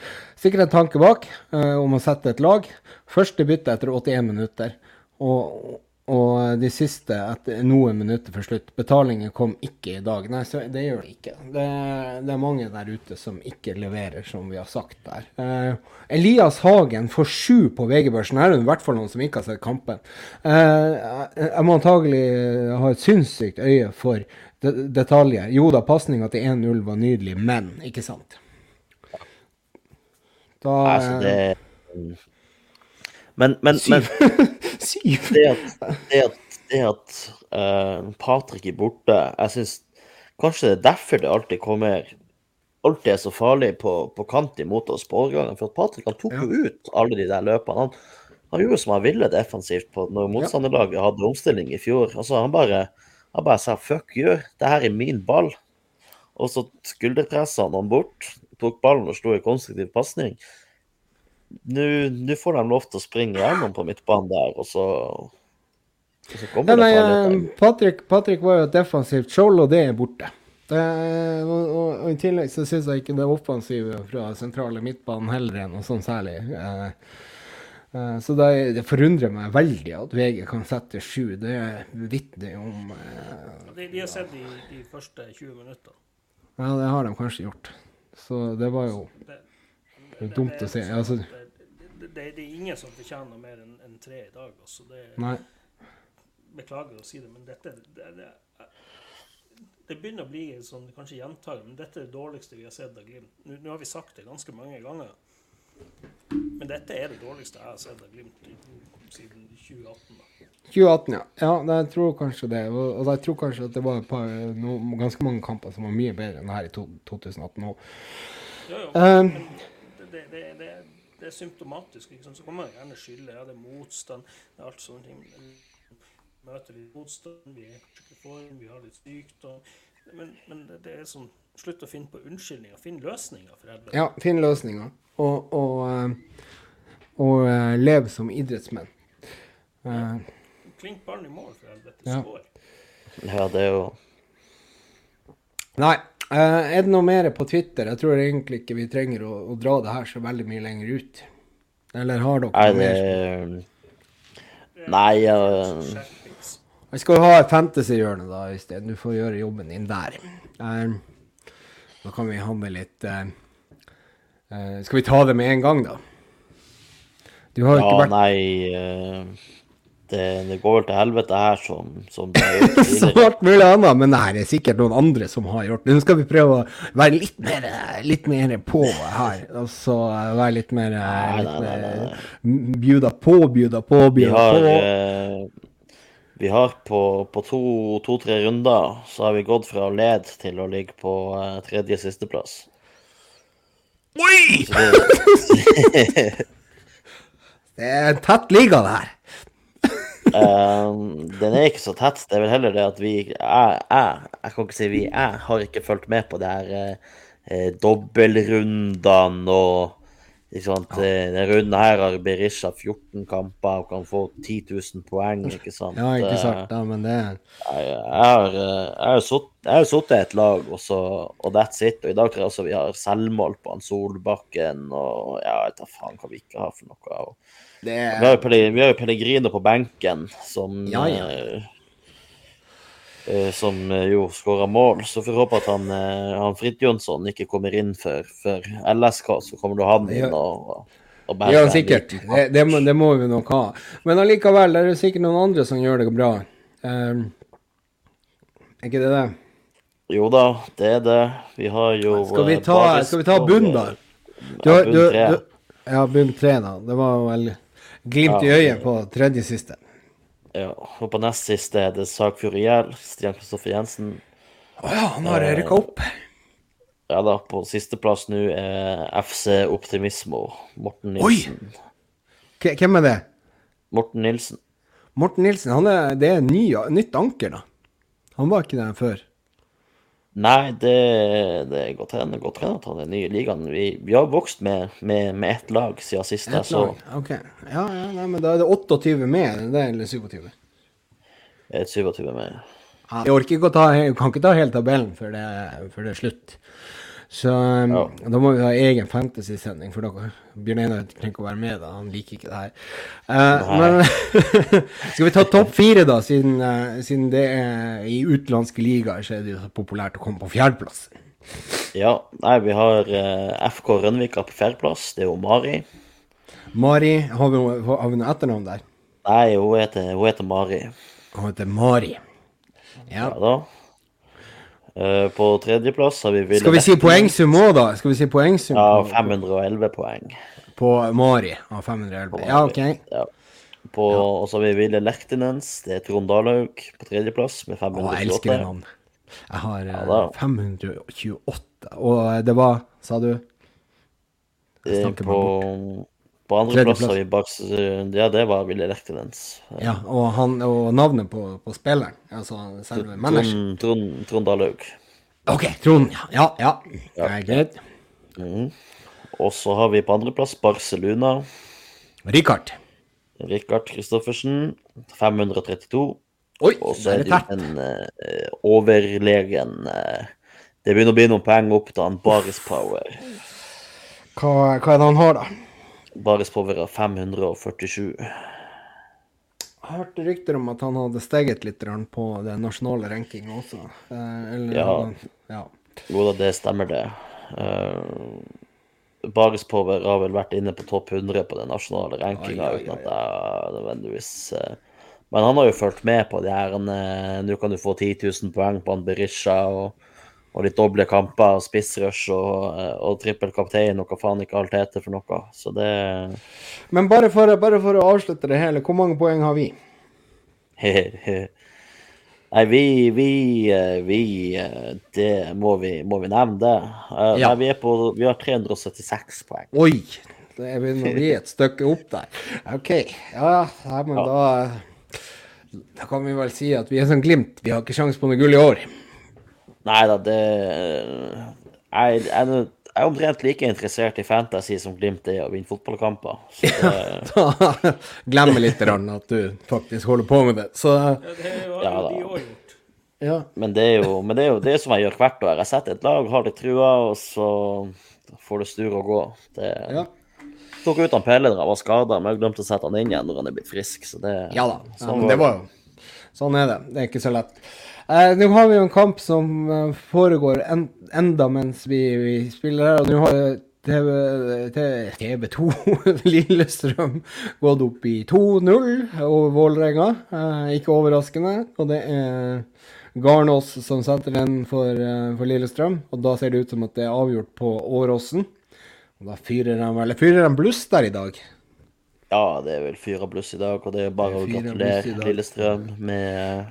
Sikkert en tanke bak eh, om å sette et lag. Første bytte etter 81 minutter. Og, og de siste etter noen minutter før slutt. Betalingen kom ikke i dag. Nei, så det gjør det ikke. Det, det er mange der ute som ikke leverer, som vi har sagt der. Eh, Elias Hagen får sju på VG-børsen. Her er det i hvert fall noen som ikke har sett kampen. Eh, jeg må antagelig ha et sinnssykt øye for det, detaljer. Jo da, pasninga til 1-0 var nydelig, men ikke sant? Da Altså, det Men, men, men Syv. det at, det at, det at uh, Patrick er borte Jeg syns kanskje det er derfor det alltid kommer Alltid er så farlig på, på kant imot oss på overgangen. For at Patrick han tok jo ut alle de der løpene. Han, han gjorde som han ville defensivt på når motstanderlaget hadde omstilling i fjor. Altså, han bare, han bare sa 'fuck you, det her er min ball'. Og så skulderpressa han han bort, tok ballen og slo i konstruktiv pasning. Nå får de lov til å springe gjennom på midtbanen der, og så, og så kommer nei, det eh, farlig. Patrick, Patrick var jo et defensivt skjold, og det er borte. Det, og, og, og I tillegg så syns jeg ikke det offensive fra sentrale midtbanen heller er noe sånn særlig. Eh, eh, så det, det forundrer meg veldig at VG kan sette sju. Det vitner jo om eh, De, de har sett de, de første 20 minuttene. Ja, det har de kanskje gjort. Så det var jo Det, det dumt å si. Altså, det, det, er ingen som fortjener mer enn en tre i dag. Også. Det, nei. beklager å si det, men dette det, det, det begynner å bli sånn, kanskje gjentar, men dette er det dårligste vi har sett av Glimt. Nå, nå har vi sagt det ganske mange ganger, men dette er det dårligste jeg har sett av Glimt siden 2018. Da. 2018, ja. Ja, jeg tror kanskje det. Og, jeg tror kanskje at det var par, no, ganske mange kamper som var mye bedre enn det her i to, 2018 òg. Ja, ja, Um, det, det, det, det, er symptomatisk. Ikke sant? Så kan man gjerne skylde. Ja, det er motstand, det er alt sånne ting. Men Møter vi motstand, vi er ikke i form, vi har litt sykdom. Men, men det, det er sånn Slutt å finne på unnskyldninger. Finn løsninger, for helvete. Ja, finn løsninger. Og, og, og, og eh, lev som idrettsmenn. Ja. Klink ballen i mål, for helvete. Ja. Skår. Ja, det er jo nei. Eh, er det noe mer på Twitter? Jeg tror egentlig ikke vi trenger å, å dra det her så veldig mye lenger ut. Eller har dere noe mer? Nei, uh, Jeg Vi skal ha et fantasy-hjørne, da, sted. Du får gjøre jobben din der. Uh, da kan vi ha med litt eh, eh, Skal vi ta det med en gang, da? Du har jo Ja, ikke vært nei eh, det, det går vel til helvete her som, som det har gjort tidligere. alt mulig annet, men det er sikkert noen andre som har gjort det. Nå skal vi prøve å være litt mer, litt mer på her. Altså være litt mer, Nei, litt nei, nei, nei, Bjuda på, bjuda på, Vi bjuda har, på. eh, vi har på, på to-tre to, runder så har vi gått fra å lede til å ligge på eh, tredje sisteplass. Oi! Det er en tett liga, det her. Eh, den er ikke så tett. Det er vel heller det at vi Jeg, jeg, jeg kan ikke si vi, jeg har ikke fulgt med på det her eh, eh, dobbeltrundene og ikke sant? Eh, Denne runden her har Berisha 14 kamper og kan få 10 000 poeng, ikke sant? Ja, ikke Eh, sant. Ja, men det jeg jeg har sittet i et lag, og, så, og that's it. Og i dag tror jeg også vi har selvmål på han Solbakken, og ja, jeg vet da faen hva vi ikke har for noe. Og det vi har jo vi har jo Pellegrino på benken, som Ja, ja. eh, eh, som eh, jo skåra mål. Så får vi håpe at han, eh, han Fridtjonsson ikke kommer inn før, LSK, så kommer du han inn og, og Ja, sikkert. Det, det, må, det må vi nok ha. Men allikevel, det er jo sikkert noen andre som gjør det bra. Um, er ikke det det? Jo da, det er det. Vi har jo Skal vi ta, Baris skal vi ta bunn, da? Du, ja, har- bunn tre. ja, bunn tre, da. Det var vel glimt i øyet på tredje siste. Ja, og på nest siste er det Sagfjord IL, Stian Kristoffer Jensen. Å ja, han har rykka opp. Ja da, på sisteplass nå er FC Optimismo, Morten Nilsen. Oi! Hvem er det? Morten Nilsen. Morten Nilsen. Han er, det er ny, nytt anker, da. Han var ikke der før. Nei, det, det er godt hende godt hende at han er ny i ligaen. Vi, vi har vokst med, med, med ett lag siden sist jeg Et så lag. Ok. Ja, ja, nei, men da er det 28 med, det eller 27? et 27 med. Ja, Jeg orker ikke å ta, kan ikke ta hele tabellen før det, før det er slutt. Så um, Ja. da må vi ha egen fantasy-sending, for dere. Bjørn Einar trenger ikke å være med, da. Han liker ikke det her. Uh, men skal vi ta topp fire, da, siden, uh, siden det er i utenlandske ligaer så er det jo så populært å komme på fjerdeplass. Ja, nei, vi har uh, FK Rønvika på fjerdeplass. Det er jo Mari. Mari, har vi, har vi noe etternavn der? Nei, hun heter, hun heter Mari. Hun heter Mari. Ja. Ja da. Eh, på tredjeplass har vi Ville Skal vi si poengsum òg, da? Skal vi si poengsum? Ja, 511 poeng. på Mari av 511. Mari. Ja, OK. Ja. På, Og så har vi Ville Lertinens. Det er Trond Dalhaug på tredjeplass med 528. Å, jeg elsker det 528. navnet. Jeg har eh, Ja, 528, og det var, sa du? Eh, På, på andreplass har vi Baks... Ja, det var Ville Lechtinens. Ja, og, han, og navnet på, på spilleren, altså selve manageren. Trond, Trond, Trond. OK, Trond. Ja, ja. Det er greit. Og så har vi på andreplass Barcelona. Richard. Rikard Kristoffersen, 532. Oi, Og så er det tett. en uh, overlegen uh, Det begynner å bli noen poeng opp til han Baris Power. Hva, hva er det han har, da? Baris Power har 547. Jeg hørte rykter om at han hadde steget litt på den nasjonale rankinga også. Eh, eller, Ja. ja. Jo da, det stemmer det. Uh, Baris Power har vel vært inne på topp 100 på den nasjonale rankinga uten at jeg nødvendigvis eh, Men han har jo fulgt med på de her eh, Nå kan du få 10 000 poeng på han Berisha og, og litt doble kamper, og spissrush og, og trippel kaptein og hva faen ikke alt heter for noe. Så det Men bare for, bare for å avslutte det hele, hvor mange poeng har vi? Nei, vi, vi, vi Det må vi, må vi nevne, det. Eh, Ja. Nei, vi, er på, vi har 376 poeng. Oi! Det begynner å bli et stykke opp der. OK. Ja, ja men da Da kan vi vel si at vi er som Glimt. Vi har ikke sjanse på noe gull i år. Nei da, det Jeg, jeg, er- jeg er omtrent like interessert i fantasy som Glimt er i å vinne fotballkamper. Så Ja, Da glemmer litt at du faktisk holder på med det. Så Ja, det har Ja, de òg gjort. ja. men det er jo men det er jo det som jeg gjør hvert år. Jeg setter et lag, har litt trua, og så får det sture og gå. Det, Ja. Tok ut han Pelle da han var skada, men jeg glemte å sette han inn igjen når han er blitt frisk. Så det, Ja da. Ja, sånn men det var jo Sånn er det. Det er ikke så lett. Eh, nå har vi jo en kamp som eh, foregår en, enda mens vi, vi spiller her, og nå har TV, T- TV2 Lillestrøm gått opp i 2-0 over Vålerenga. Eh, ikke overraskende. Og det er Garnås som setter den for, eh, for Lillestrøm, og da ser det ut som at det er avgjort på Åråsen. Og da fyrer de vel Fyrer de bluss der i dag? Ja, det er vel fyr og bluss i dag, og det er bare å Det er gratulere. Lillestrøm med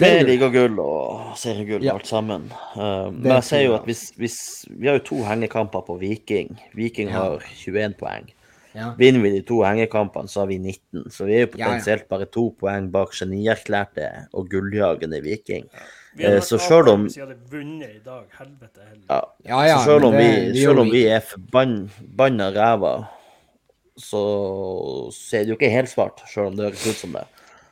med og ligagull og seriegull Ja. alt sammen. Uh, men jeg ser jo at hvis, hvis Vi har jo to hengekamper på Viking. Viking Ja. har 21 poeng. Ja. Vinner vi de to hengekampene, så har vi 19. Så vi er jo Ja, ja. potensielt bare to poeng bak genierklærte og gulljagende Viking. Vi hadde Eh, så selv om- hvis vi hadde vunnet i dag. Helvete heller. Ja. Ja, ja, så selv om, vi, det- gjør selv om vi vi er forbanna ræva, så, så er det jo ikke helt svart, selv om det høres ut som det.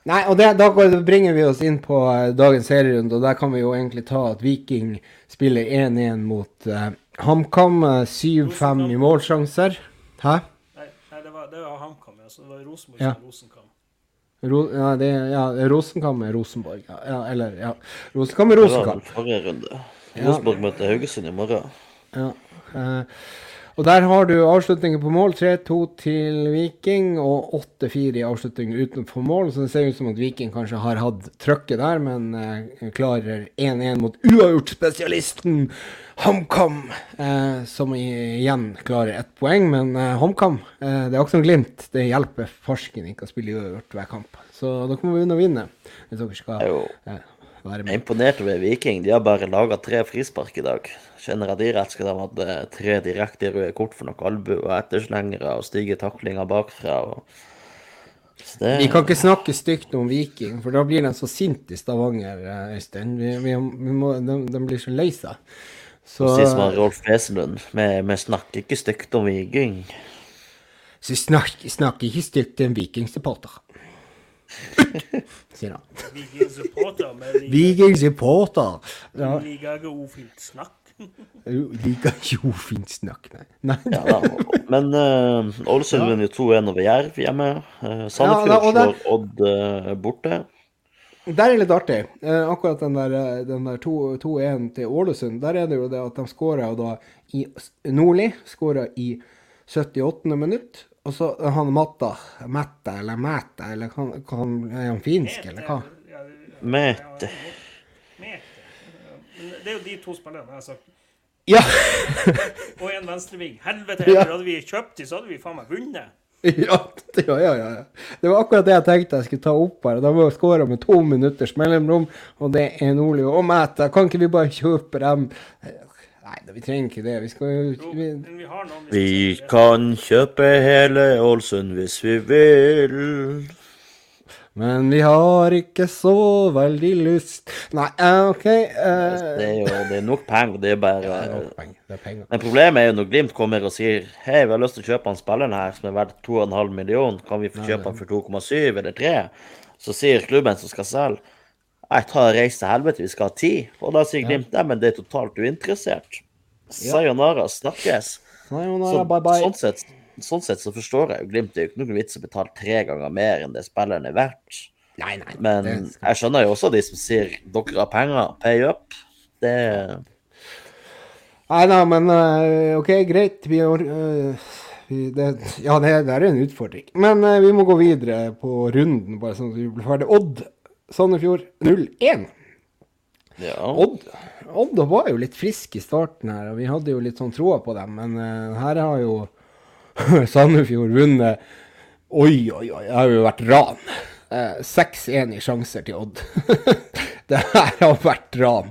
Nei, og det, da går- bringer vi oss inn på eh, dagens serierunde, og der kan vi jo egentlig ta at Viking spiller 1-1 mot uh, HamKam. eh, 7-5 i målsjanser. Hæ? Nei, nei det, var, var HamKam, ja. Så det var Rosenborg Ja. som Rosenkam. Ro, ja, det, ja, Rosenkam er Rosenborg. Ja, ja, eller, ja. Rosenkam er Det var forrige runde. Rosenborg møter Haugesund i morgen. Ja. eh, og der har du avslutninger på mål. 3-2 til Viking og 8-4 i avslutning utenfor mål. Så det ser ut som at Viking kanskje har hatt trøkket der, men eh, klarer 1-1 mot uavgjort-spesialisten HamKam, eh, som igjen klarer ett poeng. Men eh, HamKam, eh, det er også en glimt. Det hjelper farsken ikke å spille uavgjort hver kamp. Så dere må begynne å vinne hvis dere skal Være Jeg er imponert over Viking. De har bare laga tre frispark i dag. Kjenner jeg de rett, skal de ha hatt eh, tre direkte røde kort for noen albu og etterslengere og stygge taklinger bakfra. Og... Det... Vi kan ikke snakke stygt om Viking, for da blir de så sinte i Stavanger, eh, Øystein. Vi, vi, vi må, de, de blir så lei seg. Så, Si som Rolf Wesenlund. Vi, vi snakker ikke stygt om Viking. så snakk, snakk ikke stygt til en Viking-supporter. Sier han. Viking-supporter Viking-supporter! Ja, Liker ikke ufint snakk. liker ikke ufint snakk, nei. nei. Ja, da. Men uh, Ålesund vinner jo 2-1 over Jerv hjemme. Uh, Sandefjord Ja, da- der- slår Odd uh, borte. Der er litt artig. Uh, akkurat den der, der 2 2-1 til Ålesund, der er det jo det at de skåra da i Nordli skåra i 78. minutt. Og så han Matta, Mette, eller Mæte, eller kan, kan, er han finsk, eller hva? Mæte. Det er jo de to spillerne jeg har sagt. Ja! Og en venstreving. Helvete, Ja. hadde vi kjøpt de, så hadde vi faen meg vunnet. Ja, ja, ja, ja. Det var akkurat det jeg tenkte jeg skulle ta opp her. Da har skåra med to minutters mellomrom, og det er Nordli og Mæte. Kan ikke vi bare kjøpe dem? Nei, vi trenger ikke det. Vi skal jo vi, vi kan kjøpe hele Ålesund hvis vi vil. Men vi har ikke så veldig lyst Nei, OK OK. Det eh, er jo det er nok penger. Det er bare det er nok penger. Det er penger. Men problemet er jo når Glimt kommer og sier Hei, vi har lyst til å kjøpe han spilleren her som er verdt 2,5 millioner, kan vi få kjøpe han for 2,7 eller 3? Så sier klubben som skal selge Nei, ta og reise til helvete, vi skal ha tid. Og da sier Glimt ja. men det er totalt uinteressert. Sayonara, snakkes. Sayonara, Så, bye bye. sånn, sett, sånn sett så forstår jeg jo Glimt. Det er jo ikke noen vits å betale tre ganger mer enn det spilleren er verdt. Nei, nei. Men jeg skjønner jo også de som sier dere har penger, pay up. Det nei, nei, men eh, OK, greit. Vi har eh, det, Ja, det, det er en utfordring. Men eh, vi må gå videre på runden, bare sånn at vi blir ferdig. Odd Sandefjord 0-1. Ja. Odd, Odd var jo litt frisk i starten her, og vi hadde jo litt sånn troa på dem, men uh, her har jo Sandefjord vunnet Oi, oi, oi, det har jo vært ran. Uh, 6-1 i sjanser til Odd. det her har vært ran.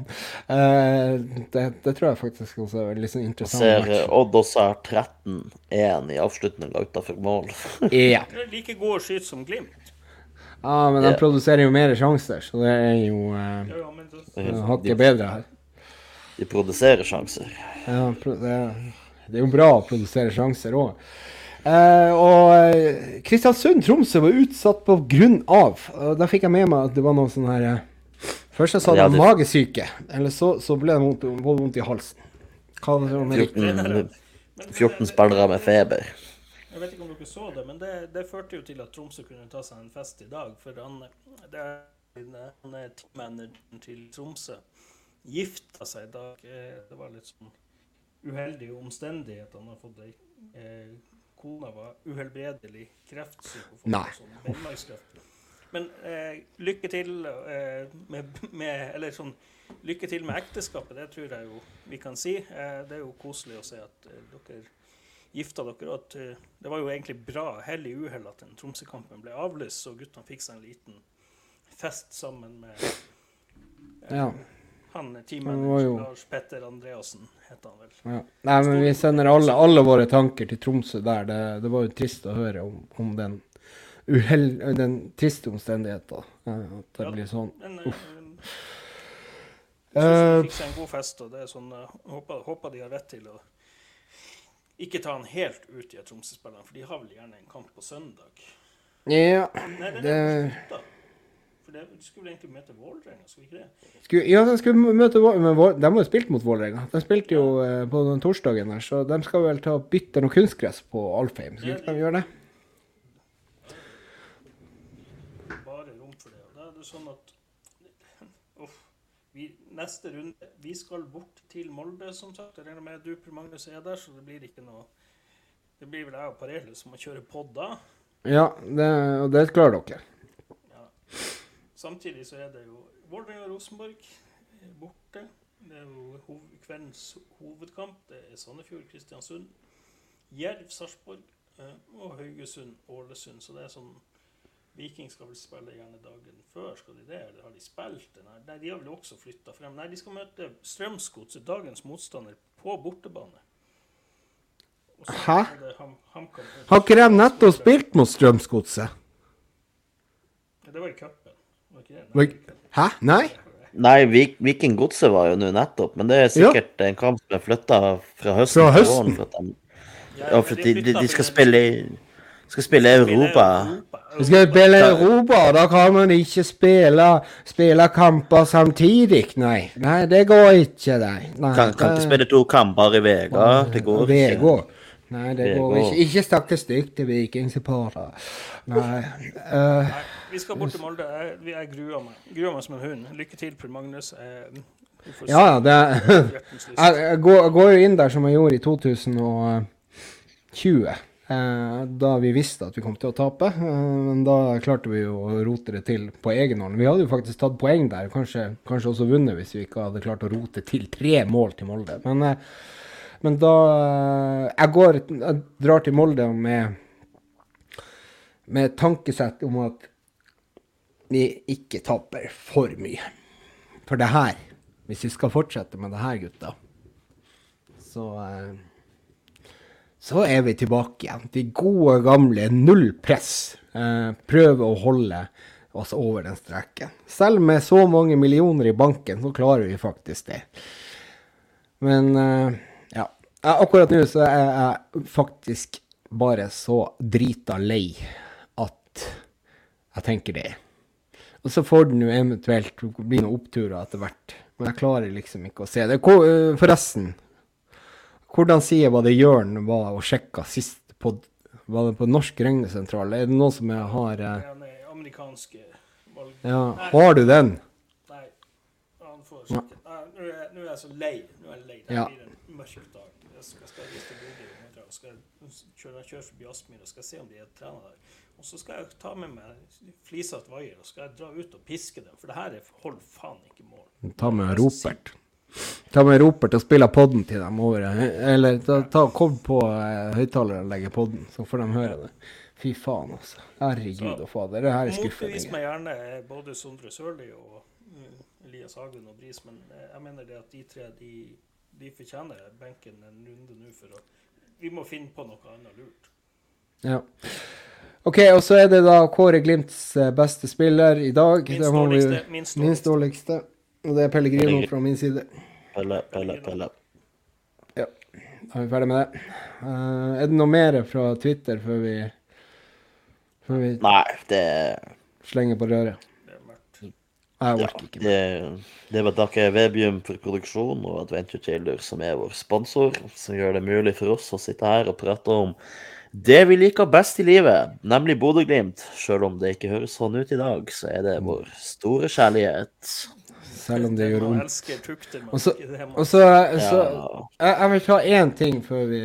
Uh, det, det tror jeg faktisk også er en litt sånn interessant Ser match. eh, Odd også har 13-1 i avslutninga utafor mål. Ja. Det er like god skyt som Glimt. Ja, men de yeah. produserer jo mer sjanser, så det er jo eh, Ja, ja, men hakket bedre her. De produserer sjanser. Ja, det, er jo bra å produsere sjanser òg. Eh, og eh, Kristiansund-Tromsø var utsatt på grunn av og Da fikk jeg med meg at det var noe sånn her eh, Først jeg sa de Ja, var magesyke, eller så, så ble det vondt, vondt, i halsen. Hva var det som var riktig? 14, Men- 14 spillere med feber. Jeg vet ikke om dere så det, men det, det førte jo til at Tromsø kunne ta seg en fest i dag. For han, det er, han er teammanageren til Tromsø. Gifta seg i dag. Eh, Det var litt sånn uheldig omstendigheter. Han har fått ei eh, Kona var uhelbredelig kreftsyk og Nei. sånn. Men eh, lykke til eh, med, med Eller sånn Lykke til med ekteskapet, det tror jeg jo vi kan si. Eh, det er jo koselig å se at eh, dere gifta dere. Og at eh, det var jo egentlig bra hell i uhell at den Tromsø-kampen ble avlyst, så guttene fikk seg en liten fest sammen med eh, Ja. han Han teammanager jo- Lars Petter Andreassen, het han vel. Ja. Nei, men vi sender alle, alle våre tanker til Tromsø der. Det, det var jo trist å høre om, om den uhell... Den triste omstendigheten. eh, At det Ja. blir sånn. Men Uff. Jeg syns de fikk seg en god fest, og det er sånn håper, håper de har rett til å ikke ta han helt ut i Tromsø-spillerne, for de har vel gjerne en kamp på søndag. Ja, Nei, det er slutta. For det de skulle vel egentlig møte Vålerenga, skulle ikke det? skulle, ja, de skulle møte Vålerenga, men De har jo spilt mot Vålerenga. De spilte jo ja. på den torsdagen der, så de skal vel ta bytte noe kunstgress på Alfheim. Skal ikke de gjøre det? Bare rom for det. Og da er det sånn at Uff. Vi, neste runde Vi skal bort til Molde, som sagt. Jeg regner med du, Per Magnus, er der, så det blir ikke noe Det blir vel jeg og Parelius som må kjøre pod da. Ja, det, og det klarer dere. Ja. Samtidig så er det jo Vålerenga-Rosenborg borte. Det er jo hov kveldens hovedkamp. Det er Sandefjord-Kristiansund. Jerv-Sarpsborg eh, og Haugesund-Ålesund. Så det er sånn Viking skal vel spille gjerne dagen før, skal de det? Eller har de spilt det? Nei, de har vel også flytta frem. Nei, de skal møte Strømsgodset, dagens motstander, på bortebane. Hæ? Ham HamKam- Har ikke de nettopp spilt mot Strømsgodset? Ja, Det var i cupen. Hæ? Nei? Nei, Vikinggodset Viking Godset var jo nå nettopp, men det er sikkert en kamp som er flytta fra høsten Fra til høsten? våren. For at de, Ja, ja, for de, de, de skal spille i skal spille Europa. Vi skal spille Europa, da kan man ikke spille, spille kamper samtidig. Nei, nei det går ikke, nei. nei Kan, kan ikke spille to kamper i uka. Det går ikke. Nei, det går ikke. Ikke snakke stygt til Viking-supportere. Nei. Uh, Nei, vi skal bort til Molde. Jeg, vi- jeg gruer meg. Gruer meg som en hund. Lykke til, Per Magnus. Eh, ja, ja, det jeg, jeg, går, jeg går jo inn der som jeg gjorde i 2020. Eh, da vi visste at vi kom til å tape. Eh, men da klarte vi å rote det til på egen hånd. Vi hadde jo faktisk tatt poeng der, kanskje, kanskje også vunnet hvis vi ikke hadde klart å rote til tre mål til Molde. Men, eh, men da Jeg går Jeg drar til Molde med med tankesett om at vi ikke taper for mye. For det her, hvis vi skal fortsette med det her, gutta, så så er vi tilbake igjen. De gode, gamle null press. Eh, prøve å holde oss over den streken. Selv med så mange millioner i banken, så klarer vi faktisk det. Men eh, ja. Akkurat nå så er jeg faktisk bare så drita lei at jeg tenker det. Og så får det nå eventuelt bli noen oppturer etter hvert. Men jeg klarer liksom ikke å se det. Forresten, hvordan sier hva det Jørn var og sjekka sist på, var det på Norsk regnesentral? Er det noen som jeg har eh... amerikanske valg... Ja, har du den? Nei. Han får sjekke. Nå, er, nå er jeg så lei. Nå er jeg lei. Det ja. blir en mørk dag. Jeg skal, skal jeg skal, jeg skal kjøre, kjøre forbi Aspmyr og skal se om de er trener der. Og så skal jeg ta med meg flisete vaier og skal jeg dra ut og piske dem. For det her holder faen ikke mål. Ta med Ropert. Ta med Ropert og spille podden til dem over Eller ta, ta kobb på uh, høyttaleren og legge podden, så får de høre det. Fy faen, altså. Herregud og fader. Det her er skuffende. Motbevis meg gjerne både Sondre Sørli og uh, Elias Hagen og Bris, men uh, jeg mener det at de tre de, de fortjener benken en runde nå for å Vi må finne på noe annet lurt. Ja. OK, og så er det da Kåre Glimts eh, beste spiller i dag. Minst dårligste. Minst dårligste. Og det er Pellegrino fra min side. Pelle, Pelle, Pelle. Ja, da er vi ferdig med det. Uh, er det noe mer fra Twitter før vi Før vi Nei, det Slenger på røret? Det er mørkt. Jeg orker ikke mer. Det, det er å takke Webium for produksjon og Adventure Chiller, som er vår sponsor, som gjør det mulig for oss å sitte her og prate om det vi liker best i livet, nemlig Bodø-Glimt. Selv om det ikke høres sånn ut i dag, så er det vår store kjærlighet selv om det gjør vondt. Og så, så jeg, jeg, vil ta én ting før vi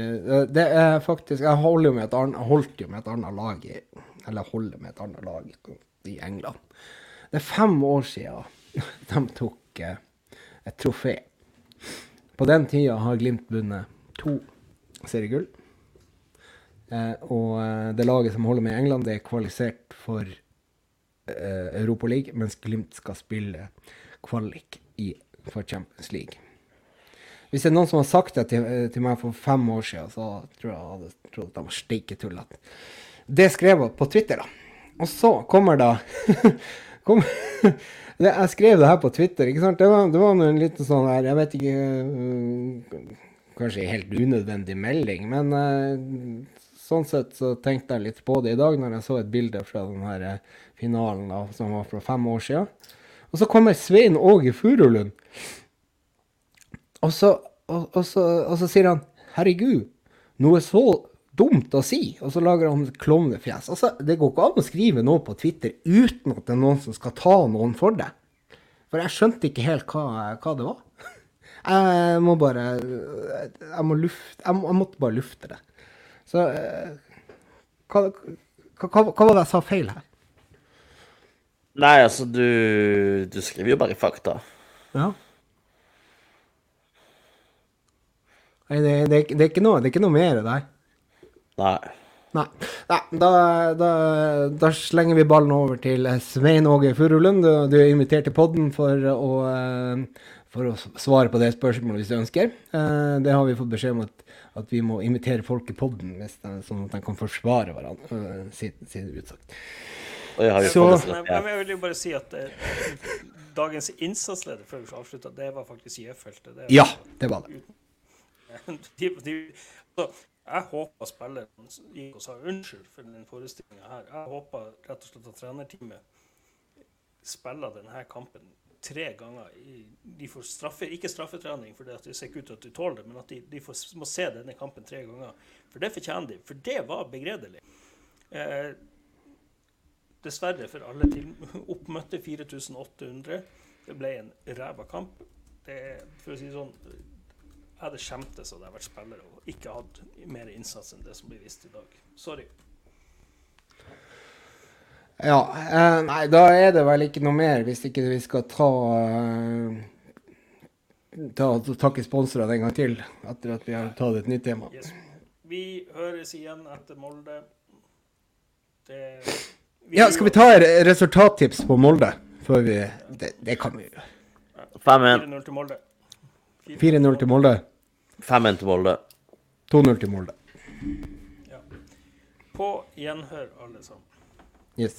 Det er faktisk Jeg holder jo med et annet, holdt jo med et annet lag i Eller holder med et annet lag i England. Det er fem år siden de tok eh, et trofé. På den tida har Glimt vunnet to seriegull. Eh, og eh, det laget som holder med i England, det er kvalifisert for eh, Europaligaen, mens Glimt skal spille kvalik i, for Champions League. Hvis det er noen som har sagt det til, til meg for fem år siden, så tror jeg hadde trodd at de var steike tullete. Det skrev jeg på Twitter, da. Og så kommer da kom, Jeg skrev det her på Twitter, ikke sant. Det var, det var en liten sånn her Jeg vet ikke øh, Kanskje helt unødvendig melding, men øh, sånn sett så tenkte jeg litt på det i dag når jeg så et bilde fra den her øh, finalen da, som var fra fem år siden. Og så kommer Svein Åge Furulund. Og så, og, og, så, og så sier han 'herregud, noe så dumt å si', og så lager han klovnefjes. Altså, det går ikke an å skrive noe på Twitter uten at det er noen som skal ta noen for det. For jeg skjønte ikke helt hva, hva det var. Jeg må bare Jeg, må lufte, jeg, må, jeg måtte bare lufte det. Så eh, hva, hva, hva var det jeg sa feil her? Nei, altså, du, du skriver jo bare fakta. Ja. Nei, det, det, det, er ikke noe, det er ikke noe mer der. Nei. Nei. Nei da, da, da, slenger vi ballen over til Svein Åge Furulund. Du, er invitert til podden for å, for å svare på det spørsmålet hvis du ønsker. Eh, det har vi fått beskjed om at, at vi må invitere folk i podden, sånn at de kan forsvare hverandre, eh, sine Så, men, jeg vil jo bare si at eh, dagens innsatsleder før vi avslutta, det var faktisk J-feltet. Ja, det var det. De, de, så, jeg håper spilleren gikk og sa unnskyld for den forestillinga her. Jeg håper rett og slett at trenerteamet spiller denne kampen tre ganger. De får straffe, ikke straffetrening for det ser ikke ut til at de tåler det, men at de, de får, må se denne kampen tre ganger. For det fortjener de. For det var begredelig. Eh, Dessverre for alle til oppmøtte 4800. Det ble en ræva kamp. Det, for å si det sånn Jeg hadde skjemtes hadde jeg vært spiller og ikke hatt mer innsats enn det som blir vist i dag. Sorry. Ja, eh, nei, da er det vel ikke noe mer, hvis ikke vi skal ta eh, ta takke sponsorene en gang til, etter at vi har tatt et nytt tema. Yes. Vi høres igjen etter Molde. Det Ja, skal vi ta et resultattips på Molde? Før vi Det, det kan vi gjøre. 5-1. 4-0 til Molde. 4-0 til Molde. 5-1 til Molde. 2-0 til Molde. Ja. På gjenhør, alle sammen. Yes.